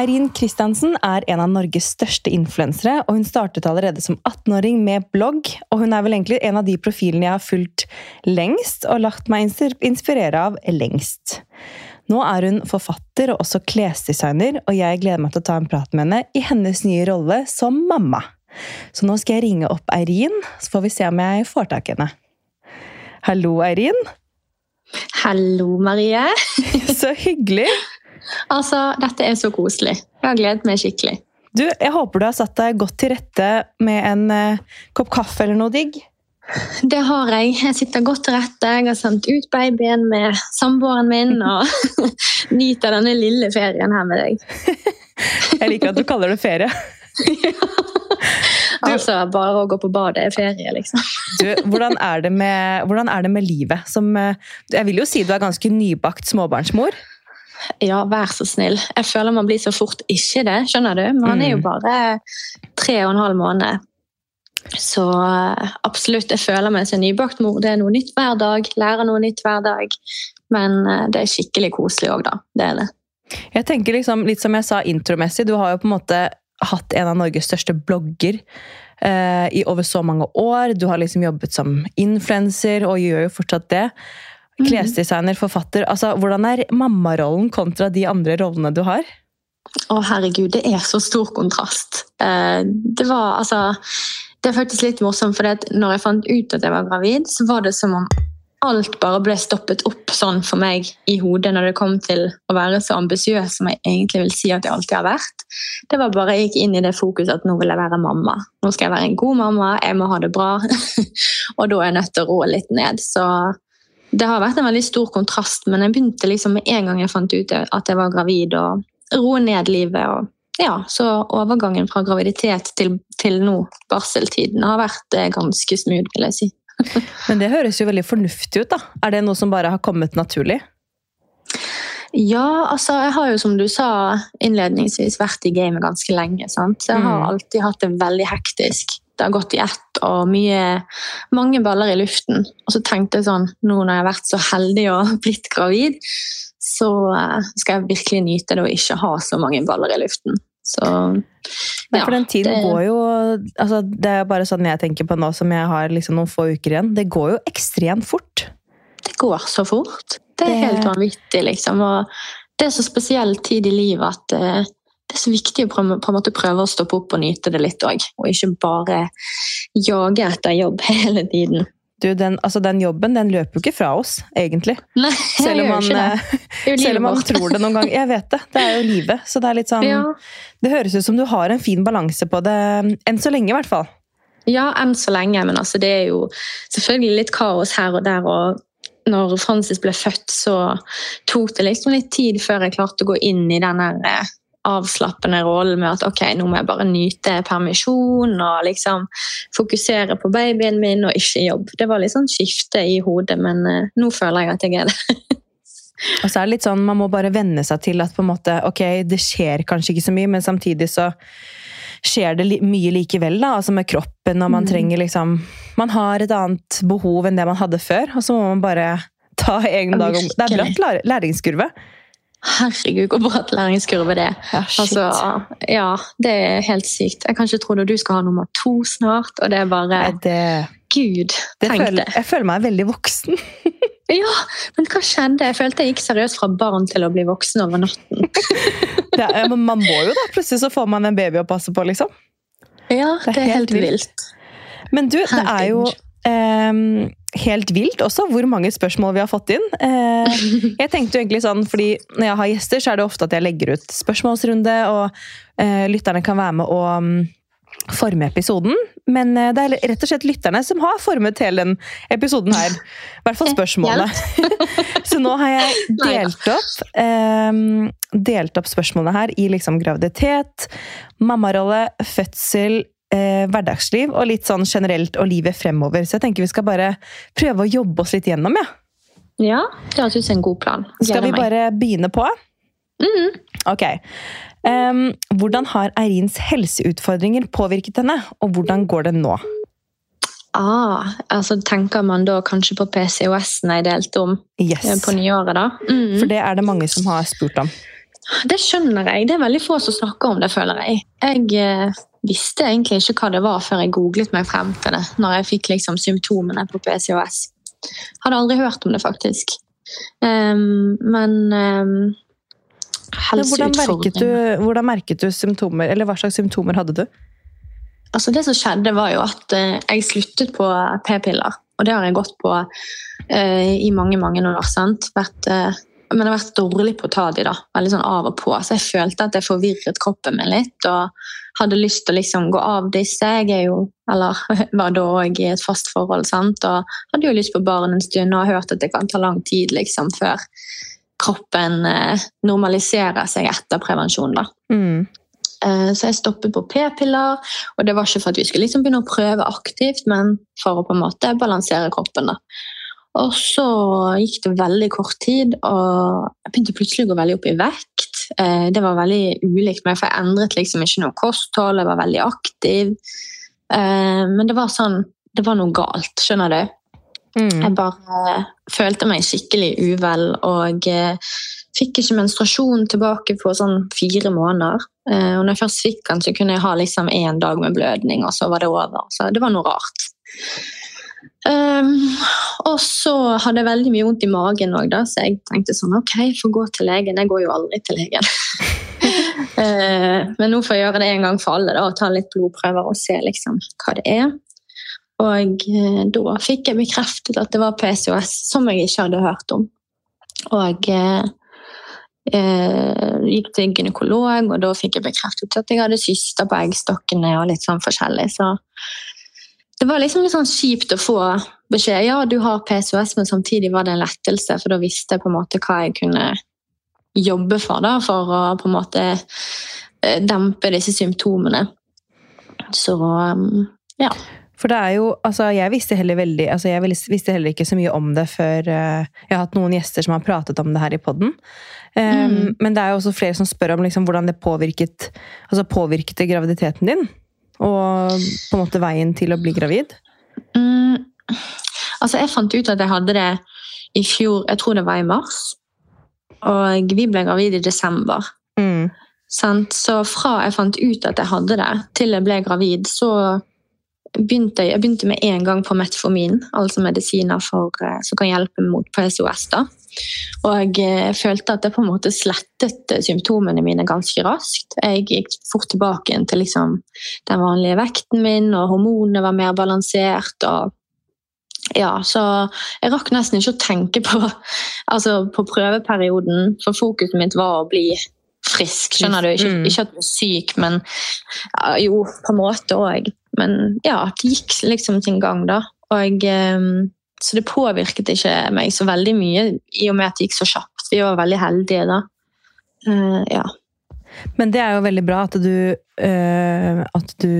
Eirin Kristiansen er en av Norges største influensere, og hun startet allerede som 18-åring med blogg. Og hun er vel egentlig en av de profilene jeg har fulgt lengst og latt meg inspirere av lengst. Nå er hun forfatter og også klesdesigner, og jeg gleder meg til å ta en prat med henne i hennes nye rolle som mamma. Så nå skal jeg ringe opp Eirin, så får vi se om jeg får tak i henne. Hallo, Eirin. Hallo, Marie. så hyggelig. Altså, dette er så koselig. Jeg har gledet meg skikkelig. Du, Jeg håper du har satt deg godt til rette med en uh, kopp kaffe eller noe digg? Det har jeg. Jeg sitter godt til rette. Jeg har sendt ut babyen med samboeren min og nyter denne lille ferien her med deg. jeg liker at du kaller det ferie. Du, altså, bare å gå på badet er ferie, liksom. du, hvordan, er med, hvordan, er det med, livet? Som, eh, jeg vil jo si du er ganske nybakt småbarnsmor. Ja, vær så snill. Jeg føler man blir så fort ikke det, skjønner du. Man er jo mm. bare tre og en halv måned. Så eh, absolutt, jeg føler meg som nybakt mor. Det er noe nytt hver dag. Lærer noe nytt hver dag. Men eh, det er skikkelig koselig òg, da. Det er det. Jeg tenker liksom, Litt som jeg sa intromessig, du har jo på en måte hatt en av Norges største blogger eh, i over så mange år. Du har liksom jobbet som influenser og gjør jo fortsatt det. Mhm. Klesdesigner, forfatter. Altså, Hvordan er mammarollen kontra de andre rollene du har? Å, herregud, det er så stor kontrast. Eh, det var altså Det er faktisk litt morsomt, for når jeg fant ut at jeg var gravid, så var det som om alt bare ble stoppet opp sånn for meg i hodet når det kom til å være så ambisiøs som jeg egentlig vil si at jeg alltid har vært. Det var bare Jeg gikk inn i det fokuset at nå vil jeg være mamma. Nå skal jeg være en god mamma, jeg må ha det bra. og da er jeg nødt til å roe litt ned. Så det har vært en veldig stor kontrast, men jeg begynte liksom med en gang jeg fant ut at jeg var gravid, og roe ned livet. og ja, Så overgangen fra graviditet til, til nå, barseltiden, har vært eh, ganske smooth, vil jeg si. Men det høres jo veldig fornuftig ut, da. Er det noe som bare har kommet naturlig? Ja, altså jeg har jo som du sa innledningsvis vært i gamet ganske lenge. sant? Så jeg har mm. alltid hatt det veldig hektisk. Det har gått i ett og mye, mange baller i luften. Og så tenkte jeg sånn, nå når jeg har vært så heldig og blitt gravid, så eh, skal jeg virkelig nyte det å ikke ha så mange baller i luften. Så ja, for den tiden det... går jo altså, Det er bare sånn jeg tenker på nå som jeg har liksom noen få uker igjen. Det går jo ekstremt fort. Det går så fort. Det er det... helt vanvittig, liksom. Og det er så spesiell tid i livet at uh, det er så viktig å prøve, prøve å stoppe opp og nyte det litt òg. Og ikke bare jage etter jobb hele tiden du, den, altså den, jobben den løper jo ikke fra oss, egentlig. Nei, selv om man, det. Det selv om man tror det noen gang. Jeg vet det. Det er jo livet. Så det er litt sånn ja. Det høres ut som du har en fin balanse på det, enn så lenge i hvert fall. Ja, enn så lenge. Men altså, det er jo selvfølgelig litt kaos her og der. og når Francis ble født, så tok det liksom litt tid før jeg klarte å gå inn i den der avslappende rollen med at ok, nå må jeg bare nyte permisjon og liksom fokusere på babyen min og ikke jobb. Det var litt sånn skifte i hodet, men uh, nå føler jeg at jeg er det. og så er det litt sånn, Man må bare venne seg til at på en måte, ok, det skjer kanskje ikke så mye, men samtidig så skjer det mye likevel, da, altså med kroppen, og man mm. trenger liksom Man har et annet behov enn det man hadde før, og så må man bare ta egen dag om Det er bratt læringskurve. Herregud, hvor bratt læringskurve det er. Ja, altså, ja, det er helt sykt. Jeg kan ikke tro at du skal ha nummer to snart, og det er bare det, Gud, tenk det. Jeg føler meg veldig voksen. ja, men hva skjedde? Jeg følte jeg gikk seriøst fra barn til å bli voksen over natten. er, men man må jo da, plutselig så får man en baby å passe på, liksom. Ja, det er, det er helt, helt vilt. vilt. Men du, det er jo Um, helt vilt også hvor mange spørsmål vi har fått inn. Uh, jeg tenkte jo egentlig sånn, fordi Når jeg har gjester, så er det ofte at jeg legger ut spørsmålsrunde, og uh, lytterne kan være med å um, forme episoden. Men uh, det er rett og slett lytterne som har formet hele den episoden her. I hvert fall spørsmålet. så nå har jeg delt opp, um, delt opp spørsmålene her i liksom graviditet, mammarolle, fødsel eh, hverdagsliv og litt sånn generelt og livet fremover. Så jeg tenker vi skal bare prøve å jobbe oss litt gjennom, ja. Ja, det høres ut som en god plan. Gjennom skal vi bare begynne på? Mm. Ok. Um, hvordan har Eirins helseutfordringer påvirket henne, og hvordan går det nå? Ah, altså Tenker man da kanskje på PCOS-en jeg delte om yes. på nyåret? da? Mm. For det er det mange som har spurt om. Det skjønner jeg. Det er veldig få som snakker om det, føler jeg. Jeg eh, visste egentlig ikke hva det var før jeg googlet meg frem til det. Når jeg fikk liksom symptomene på PCOS. Hadde aldri hørt om det, faktisk. Um, men um, hvordan merket, du, hvordan merket du symptomer, eller hva slags symptomer hadde du? Altså Det som skjedde, var jo at uh, jeg sluttet på p-piller. Og det har jeg gått på uh, i mange mange år. sant? Vært, uh, men jeg har vært dårlig på å ta de da, veldig sånn av og på. Så jeg følte at jeg forvirret kroppen min litt. Og hadde lyst til å liksom gå av disse. Jeg er jo, eller var da òg i et fast forhold, sant? og hadde jo lyst på barn en stund og har hørt at det kan ta lang tid liksom før kroppen eh, normaliserer seg etter prevensjon. da. Mm. Eh, så jeg stoppet på p-piller, og det var ikke for at vi skulle liksom begynne å prøve aktivt, men for å på en måte balansere kroppen. da. Og så gikk det veldig kort tid, og jeg begynte plutselig å gå veldig opp i vekt. Eh, det var veldig ulikt meg, for jeg endret liksom ikke noe kosthold, jeg var veldig aktiv. Men det var sånn Det var noe galt, skjønner du. Mm. Jeg bare følte meg skikkelig uvel og eh, fikk ikke menstruasjon tilbake på sånn fire måneder. Eh, og når jeg først fikk den, så kunne jeg ha liksom én dag med blødning, og så var det over. Så det var noe rart. Um, og så hadde jeg veldig mye vondt i magen òg, så jeg tenkte sånn ok, jeg får gå til legen. Jeg går jo aldri til legen. uh, men nå får jeg gjøre det en gang for alle da, og ta litt blodprøver og se liksom hva det er. Og uh, da fikk jeg bekreftet at det var PCOS, som jeg ikke hadde hørt om. Og uh, gikk til gynekolog, og da fikk jeg bekreftet at jeg hadde syster på eggstokkene og litt sånn forskjellig. Så det var liksom litt sånn kjipt å få beskjed ja, du har PCOS, men samtidig var det en lettelse, for da visste jeg på en måte hva jeg kunne jobbe for da, for å på en måte eh, dempe disse symptomene. Så ja. For det er jo Altså, jeg visste heller veldig Altså, jeg visste heller ikke så mye om det før uh, Jeg har hatt noen gjester som har pratet om det her i poden. Um, mm. Men det er jo også flere som spør om liksom, hvordan det påvirket Altså påvirket graviditeten din? Og på en måte veien til å bli gravid? Mm. Altså, jeg fant ut at jeg hadde det i fjor Jeg tror det var i mars. Og vi ble gravide i desember. Mm. Så fra jeg fant ut at jeg hadde det, til jeg ble gravid, så begynte jeg, begynte med en gang på metformin, altså medisiner for, eh, som kan hjelpe mot PCOS. da. Og jeg eh, følte at det på en måte slettet eh, symptomene mine ganske raskt. Jeg gikk fort tilbake til liksom, den vanlige vekten min, og hormonene var mer balansert. og ja, så jeg rakk nesten ikke å tenke på, altså på prøveperioden, for fokuset mitt var å bli frisk. skjønner du? Ikke, mm. ikke at du er syk, men ja, jo, på en måte òg. Men ja, det gikk liksom sin gang, da. Og, um, så det påvirket ikke meg så veldig mye, i og med at det gikk så kjapt. Vi var veldig heldige da. Uh, ja. Men det er jo veldig bra at du, uh, at du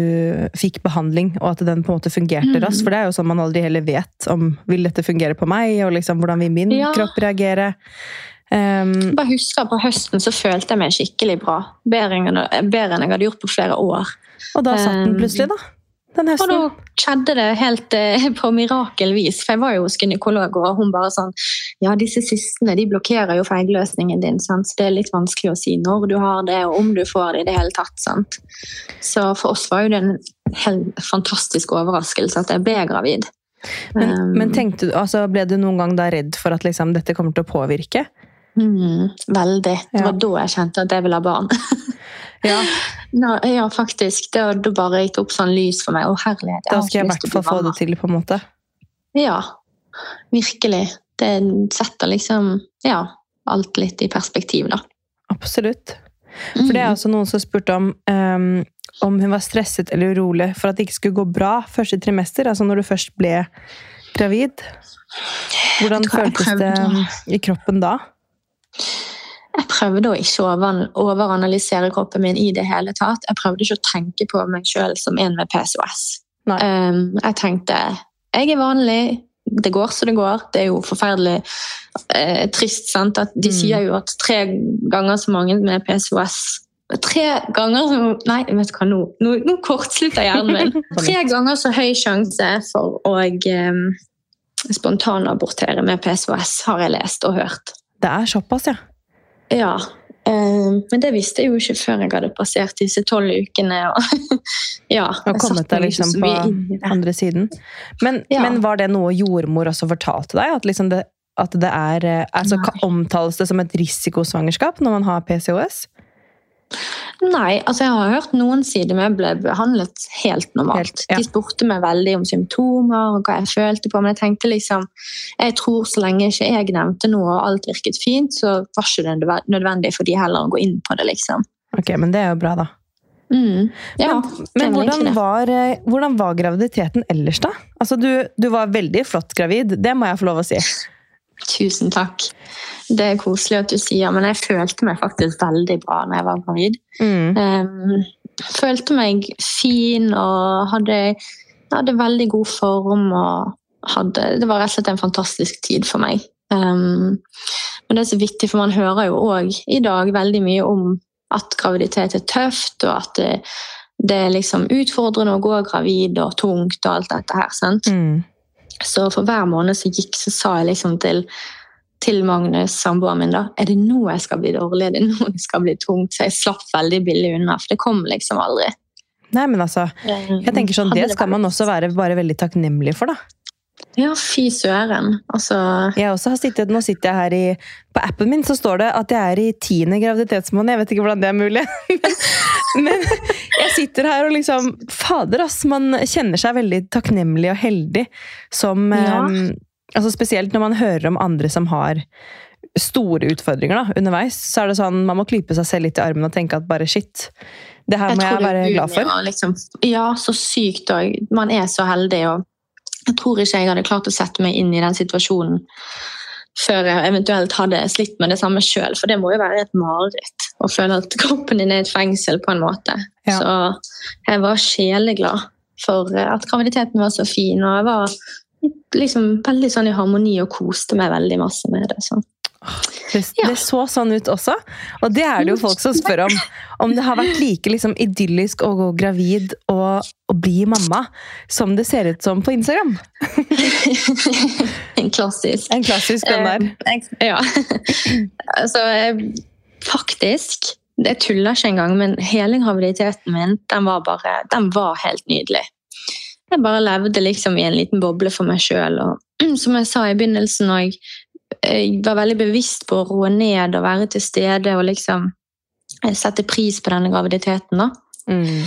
fikk behandling, og at den på en måte fungerte mm. raskt. For det er jo sånn man aldri heller vet om vil dette fungere på meg, og liksom hvordan vil min ja. kropp reagere. Um, bare husker På høsten så følte jeg meg skikkelig bra. Bedre enn, bedre enn jeg hadde gjort på flere år. Og da satt den plutselig, da? Den høsten. Og da skjedde det helt eh, på mirakelvis. For jeg var jo hos gynekolog, og hun bare sånn Ja, disse cystene de blokkerer jo feigløsningen din, sant? så det er litt vanskelig å si når du har det, og om du får det i det hele tatt. sant? Så for oss var jo det en helt fantastisk overraskelse at jeg ble gravid. Men, um, men tenkte du, altså, ble du noen gang da redd for at liksom, dette kommer til å påvirke? Mm, veldig. Det var da jeg kjente at jeg ville ha barn. Ja. No, ja, faktisk. Det, da bare gikk opp sånn lys for meg. Å, herlighet. Da skal jeg i hvert fall få det til, på en måte. Ja. Virkelig. Det setter liksom ja, alt litt i perspektiv, da. Absolutt. For det er mm. også noen som spurte om um, om hun var stresset eller urolig for at det ikke skulle gå bra første trimester, altså når du først ble gravid. Hvordan føltes det i kroppen da? Jeg prøvde å ikke overanalysere kroppen min i det hele tatt. Jeg prøvde ikke å tenke på meg sjøl som en med PCOS. Um, jeg tenkte jeg er vanlig, det går så det går. Det er jo forferdelig eh, trist. sant? At de mm. sier jo at tre ganger så mange med PCOS Tre ganger så Nei, vet du hva, nå, nå, nå kortslutter hjernen min. Tre ganger så høy sjanse for å um, spontanabortere med PCOS, har jeg lest og hørt. Det er såpass, ja. Ja. Um, men det visste jeg jo ikke før jeg hadde passert disse tolv ukene. Og, ja, og kommet deg liksom på andre siden. Men, ja. men, var det noe jordmor også fortalte deg? At, liksom det, at det er eh, altså, Omtales det som et risikosvangerskap når man har PCOS? Nei, altså jeg har hørt noen si det, men jeg ble behandlet helt normalt. Helt, ja. De spurte meg veldig om symptomer og hva jeg følte på, men jeg tenkte liksom Jeg tror så lenge ikke jeg nevnte noe og alt virket fint, så var ikke det nødvendig for de heller å gå inn på det, liksom. Ok, men det er jo bra, da. Mm, ja, men, men hvordan, var, eh, hvordan, var, graviditeten ellers, da? Altså, du, du var veldig flott gravid, det må jeg få lov å si. Tusen takk. Det er koselig at du sier, men jeg følte meg faktisk veldig bra når jeg var gravid. Mm. Um, følte meg fin og hadde, hadde, veldig god form. og hadde, Det var rett og slett en fantastisk tid for meg. Um, men det er så viktig, for man hører jo òg i dag veldig mye om at graviditet er tøft, og at det, det er liksom utfordrende å gå gravid og tungt og alt dette her. sant? Mm. Så for hver måned som gikk, så sa jeg liksom til, til Magnus, samboeren min, da Er det nå jeg skal bli dårlig? Er det nå det skal bli tungt? Så jeg slapp veldig billig unna, for det kom liksom aldri. Nei, men altså, jeg tenker sånn, Det skal man også være bare veldig takknemlig for, da. Ja, fy søren. Altså Jeg også har sittet, Nå sitter jeg her i På appen min så står det at jeg er i tiende graviditetsmåned. Jeg vet ikke hvordan det er mulig. Men jeg sitter her og liksom Fader, ass! Man kjenner seg veldig takknemlig og heldig som ja. um, altså Spesielt når man hører om andre som har store utfordringer da, underveis. Så er det sånn, Man må klype seg selv litt i armen og tenke at bare shit, det her må jeg, jeg være glad for. Liksom, ja, så sykt òg. Man er så heldig. og jeg tror ikke jeg hadde klart å sette meg inn i den situasjonen før jeg eventuelt hadde slitt med det samme sjøl. For det må jo være et mareritt å føle at kroppen din er et fengsel på en måte. Ja. Så jeg var sjeleglad for at graviditeten var så fin, og jeg var liksom veldig sånn i harmoni og koste meg veldig masse med det. Så. Det, ja. det, så sånn ut også. Og det er det jo folk som spør om. Om det har vært like liksom, idyllisk å gå gravid og, og, bli mamma som det ser ut som på Instagram. en klassisk. En klassisk den der. Uh, ja. altså, faktisk Jeg tuller ikke engang, men hele graviditeten min den var, bare, den var helt nydelig. Jeg bare levde liksom i en liten boble for meg sjøl. Som jeg sa i begynnelsen, når jeg var veldig bevisst på å roe ned og være til stede og liksom eh, sette pris på denne graviditeten. da. Mm.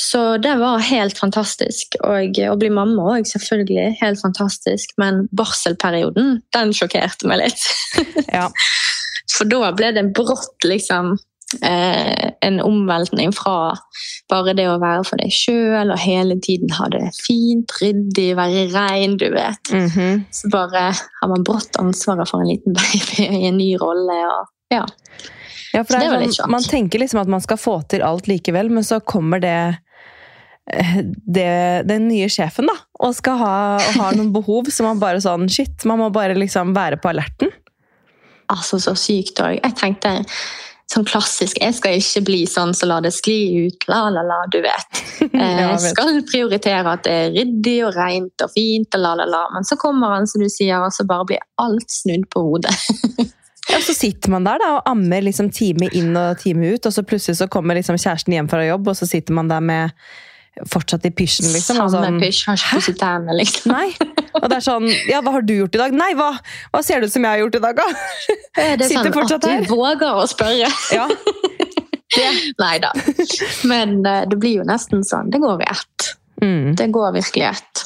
Så det var helt fantastisk. Og å bli mamma òg, selvfølgelig. Helt fantastisk. Men barselperioden, den sjokkerte meg litt. ja. For da ble det brått liksom eh, en omveltning fra bare det å være for deg sjøl og hele tiden ha det fint, ryddig, være rein, du vet. Mm -hmm. Så bare har man brått ansvaret for en liten baby i en ny rolle. og ja. Ja, for det det sånn, Man tenker liksom at man skal få til alt likevel, men så kommer det, eh, det den nye sjefen da, og skal ha, og har noen behov som man bare sånn Shit, man må bare liksom være på alerten. Altså, så sykt òg. Jeg tenkte sånn klassisk 'jeg skal ikke bli sånn så la det skli ut', la, la, la, du vet. Jeg skal prioritere at det er ryddig og rent og fint, og la, la, la. Men så kommer han, som du sier, og så bare blir alt snudd på hodet. ja, Så sitter man der da, og ammer liksom time inn og time ut, og så plutselig så kommer liksom kjæresten hjem fra jobb, og så sitter man der med fortsatt i pysjen, liksom. Samme sånn, pysj, har ikke pusset tennene, liksom. Nei. Og det er sånn Ja, hva har du gjort i dag? Nei, hva, hva ser det ut som jeg har gjort i dag, da? Det er Sitter sånn fortsatt at du våger å spørre. Ja. Nei da. Men uh, det blir jo nesten sånn. Det går i ett. Mm. Det går virkelig i ett.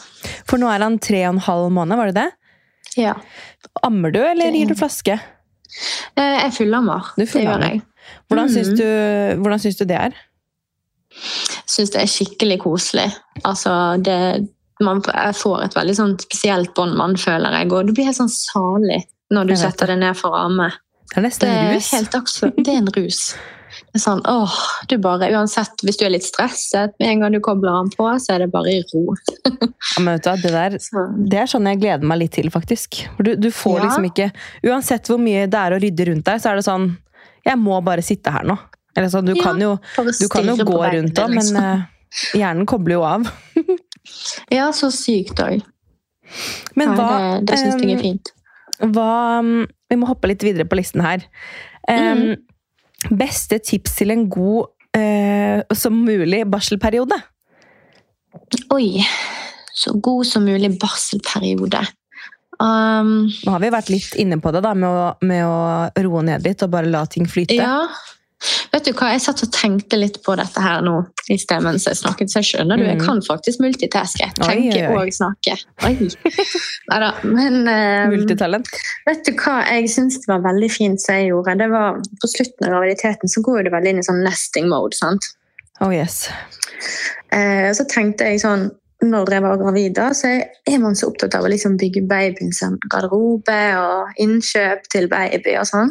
For nå er han tre og en halv måned, var det det? Ja. Ammer du, eller gir du flaske? Uh, jeg fullammer. Det gjør jeg. Hvordan mm. syns du, hvordan syns du det er? Syns det er skikkelig koselig. Altså, det, man, jeg får et veldig sånn spesielt bånd, man føler jeg. Og du blir helt sånn salig når du setter deg ned for å amme. Det er nesten en rus. Helt det er en rus. Det er sånn, åh, du bare, Uansett, hvis du er litt stresset, med en gang du kobler den på, så er det bare i ro. ja, men vet du, det, der, det er sånn jeg gleder meg litt til, faktisk. Du, du får ja. liksom ikke Uansett hvor mye det er å rydde rundt deg, så er det sånn Jeg må bare sitte her nå. Eller sånn, du, ja, kan jo, du kan jo gå rundt da, liksom. men uh, hjernen kobler jo av. ja, så sykt òg. Men hva Det, det syns jeg er fint. Hva Vi må hoppe litt videre på listen her. Um, mm. Beste tips til en god uh, som mulig barselperiode? Oi. Så god som mulig barselperiode. Um, Nå har vi vært litt inne på det da, med å, med å roe ned litt og bare la ting flyte. ja. Vet du hva, Jeg satt og tenkte litt på dette her nå i sted mens jeg snakket. Så jeg skjønner du, jeg Mhm. kan faktisk multitaske. Tenke oi, oi. og snakke. Nei da, Men um, Multitalent. vet du hva jeg syns var veldig fint som jeg gjorde? Det var På slutten av graviditeten så går det veldig inn i sånn nesting mode. sant? Oh yes. Eh, så tenkte jeg sånn når jeg var gravid, da, så er man så opptatt av å liksom bygge babyen sin garderobe og innkjøp til baby og sånn.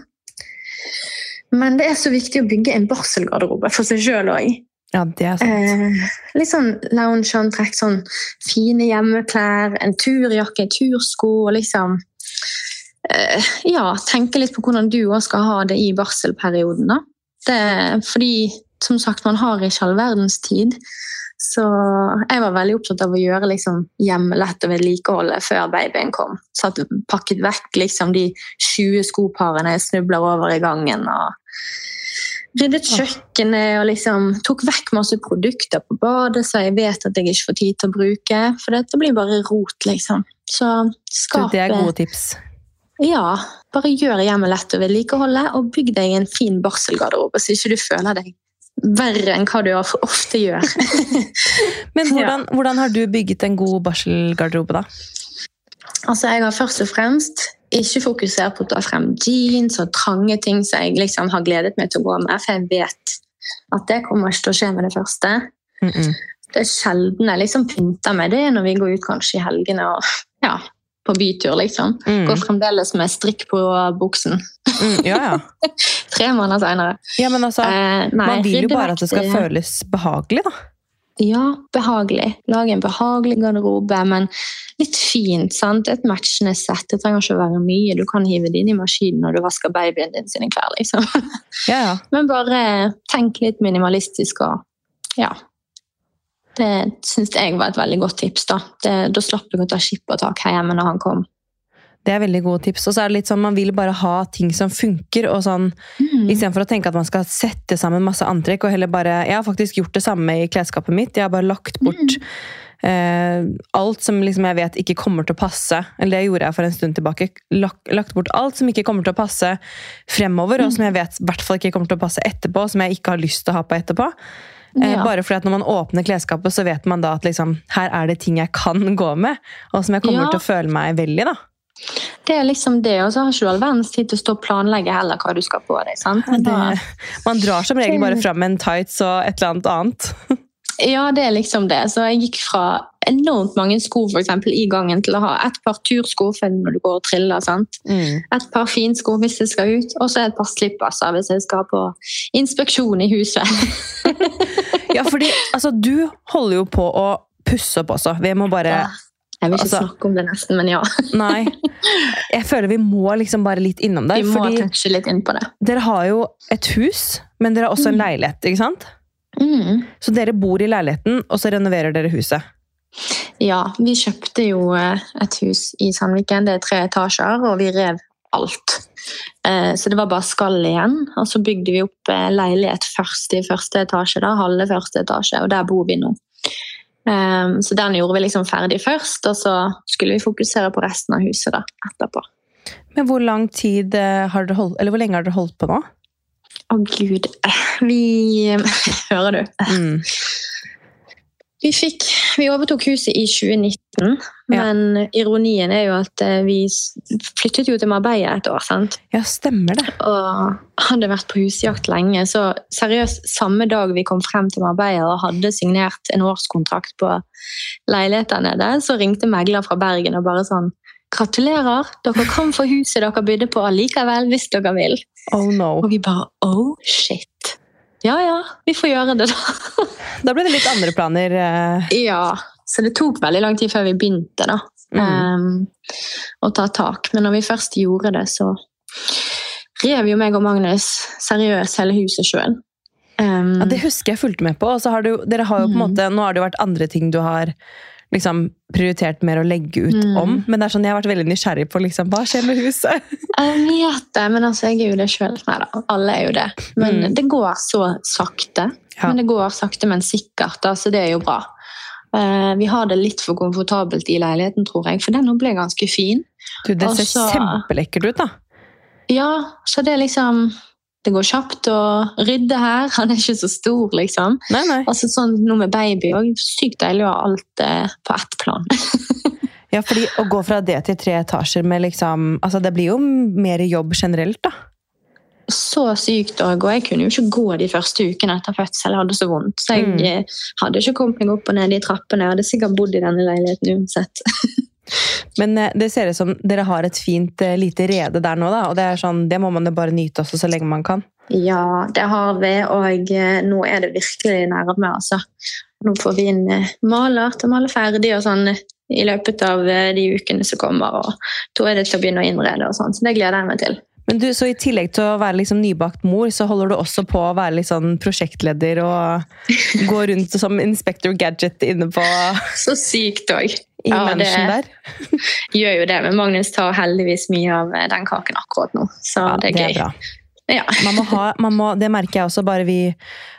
Men det er så viktig å bygge en barselgarderobe for seg sjøl òg. Ja, det er sant. Eh, litt sånn lounge-antrekk, sånn fine hjemmeklær, en turjakke, tursko og liksom eh, Ja, tenke litt på hvordan du òg skal ha det i barselperioden. da. Det, fordi, som sagt, man har ikke all verdens tid. Så jeg var veldig opptatt av å gjøre liksom, hjemme lett og vedlikeholde før babyen kom. Så at pakket vekk liksom, de 20 skoparene jeg snubler over i gangen. og Ryddet kjøkkenet og liksom tok vekk masse produkter på badet, så jeg vet at jeg ikke får tid til å bruke. For dette blir bare rot, liksom. Så Du, det er gode tips. Ja, bare gjør hjemmet lett å vedlikeholde, og bygg deg en fin barselgarderobe, så ikke du føler deg verre enn hva du ofte gjør. Men hvordan, hvordan har du bygget en god barselgarderobe, da? altså, jeg har først og fremst ikke fokusert på å ta frem jeans og trange ting som jeg liksom har gledet meg til å gå med, for jeg vet at det kommer ikke til å skje med det første. Mm -mm. Det er sjelden jeg liksom pynter meg. Det er når vi går ut kanskje i helgene og ja, på bytur, liksom. Mm. Går fremdeles med strikk på buksen. Mm, ja, ja. Tre måneder seinere. ja, men altså, Eh, nei, man vil jo bare at det skal føles behagelig, da. Ja, behagelig. Lage en behagelig garderobe, men litt fint. sant? Et matchende sett. Det trenger ikke å være mye. Du kan hive det inn i maskinen når du vasker babyen din sine klær. liksom. Ja, ja. Men bare tenk litt minimalistisk og ja. Det syns jeg var et veldig godt tips. Da det, Da slapp du å ta skippertak her hjemme når han kom. Det er veldig gode tips. Og så er det litt sånn, man vil bare ha ting som funker, og sånn Mm. Istedenfor å tenke at man skal sette sammen masse antrekk. og heller bare, Jeg har faktisk gjort det samme i klesskapet mitt. Jeg har bare lagt bort eh, alt som liksom jeg vet ikke kommer til å passe. Eller det gjorde jeg for en stund tilbake. Lagt, lagt bort alt som ikke kommer til å passe fremover, og som jeg vet i hvert fall ikke kommer til å passe etterpå. Som jeg ikke har lyst til å ha på etterpå. Eh, Ja. Bare fordi at når man åpner klesskapet, så vet man da at liksom, her er det ting jeg kan gå med. Og som jeg kommer Ja. til å føle meg vel i. da. Det er liksom det, og så har ikke du all verdens tid til å stå og planlegge heller hva du skal på deg. sant? Da- man drar som regel bare fram en tights og et eller annet annet. Ja, det er liksom det. Så jeg gikk fra enormt mange sko for eksempel, i gangen til å ha et par tursko når du går og triller. sant? Et par finsko hvis jeg skal ut, og så et par slipperser hvis jeg skal på inspeksjon i huset. Ja, fordi altså, du holder jo på å pusse opp også. Vi må bare Jeg vil ikke Altså- snakke om det nesten, men ja. Nei. Jeg føler vi må liksom bare litt innom det. Vi må touche litt inn på det. dere har jo et hus, men dere har også en leilighet, ikke sant? Mm. Så dere bor i leiligheten, og så renoverer dere huset. Ja, vi kjøpte jo eh, et hus i Sandviken. Det er tre etasjer, og vi rev alt. Eh, Så det var bare skall igjen. Og så bygde vi opp eh, leilighet først i første etasje, da, halve første etasje, og der bor vi nå. Eh, Så den gjorde vi liksom ferdig først, og så skulle vi fokusere på resten av huset da, etterpå. Men hvor lang tid eh, har dere holdt, eller hvor lenge har dere holdt på nå? Å gud, eh, vi Hører du? Mm. Vi, fikk, vi overtok huset i 2019, Ja. men ironien er jo at eh, vi flyttet jo til Marbella et år. sant? Ja, stemmer det. Og hadde vært på husjakt lenge. Så seriøst, samme dag vi kom frem til Marbella og hadde signert en årskontrakt på leilighet der nede, så ringte megler fra Bergen og bare sånn Gratulerer, dere kan få huset dere bydde på allikevel, hvis dere vil. Oh no. Og vi bare oh shit. Ja ja, vi får gjøre det, da. Da ble det litt andre planer. eh. Ja, så det tok veldig lang tid før vi begynte da, Mm. um, å ta tak. Men når vi først gjorde det, så rev jo meg og Magnus seriøst hele huset sjøl. Um, Ja, det husker jeg fulgte med på. Og så har du, dere har jo på en Mm. måte, nå har det jo vært andre ting du har liksom prioritert mer å legge ut Mm. om. Men det er sånn, jeg har vært veldig nysgjerrig på liksom, hva skjer med huset. Jeg vet det, men altså, jeg er jo det sjøl. Nei da, alle er jo det. Men Mm. det går så sakte. Ja. Men det går sakte, men sikkert. Altså, det er jo bra. Uh, vi har det litt for komfortabelt i leiligheten, tror jeg, for den nå ble ganske fin. Du, det ser Altså- kjempelekkert ut, da. Ja, så det er liksom Det går kjapt å rydde her. Han er ikke så stor, liksom. Nei, nei. Altså sånn Noe med baby òg. Sykt deilig å ha alt eh, på ett plan. Ja, fordi å gå fra det til tre etasjer med liksom Altså, det blir jo mer jobb generelt, da. så sykt å og jeg kunne jo ikke gå de første ukene etter fødsel. Jeg hadde så vondt. Så jeg Mm. eh, hadde ikke kommet meg opp og ned de trappene. Jeg hadde sikkert bodd i denne leiligheten uansett. Men eh, det ser ut som dere har et fint eh, lite rede der nå, da. Og det er sånn, det må man jo bare nyte også så lenge man kan. Ja, det har vi, og eh, nå er det virkelig nærme, altså. Nå får vi inn maler til å male ferdig og sånn i løpet av de ukene som kommer, og da er det til å begynne å innrede og sånn, så det gleder jeg meg til. Men du, så i tillegg til å være liksom nybakt mor, så holder du også på å være sånn prosjektleder og gå rundt som Inspector Gadget inne på Så sykt òg. I Ja, det- mansion der. Gjør jo det, men Magnus tar heldigvis mye av eh, den kaken akkurat nå, så Ja, det er gøy. bra. Ja. Man må ha, man må, det merker jeg også, bare vi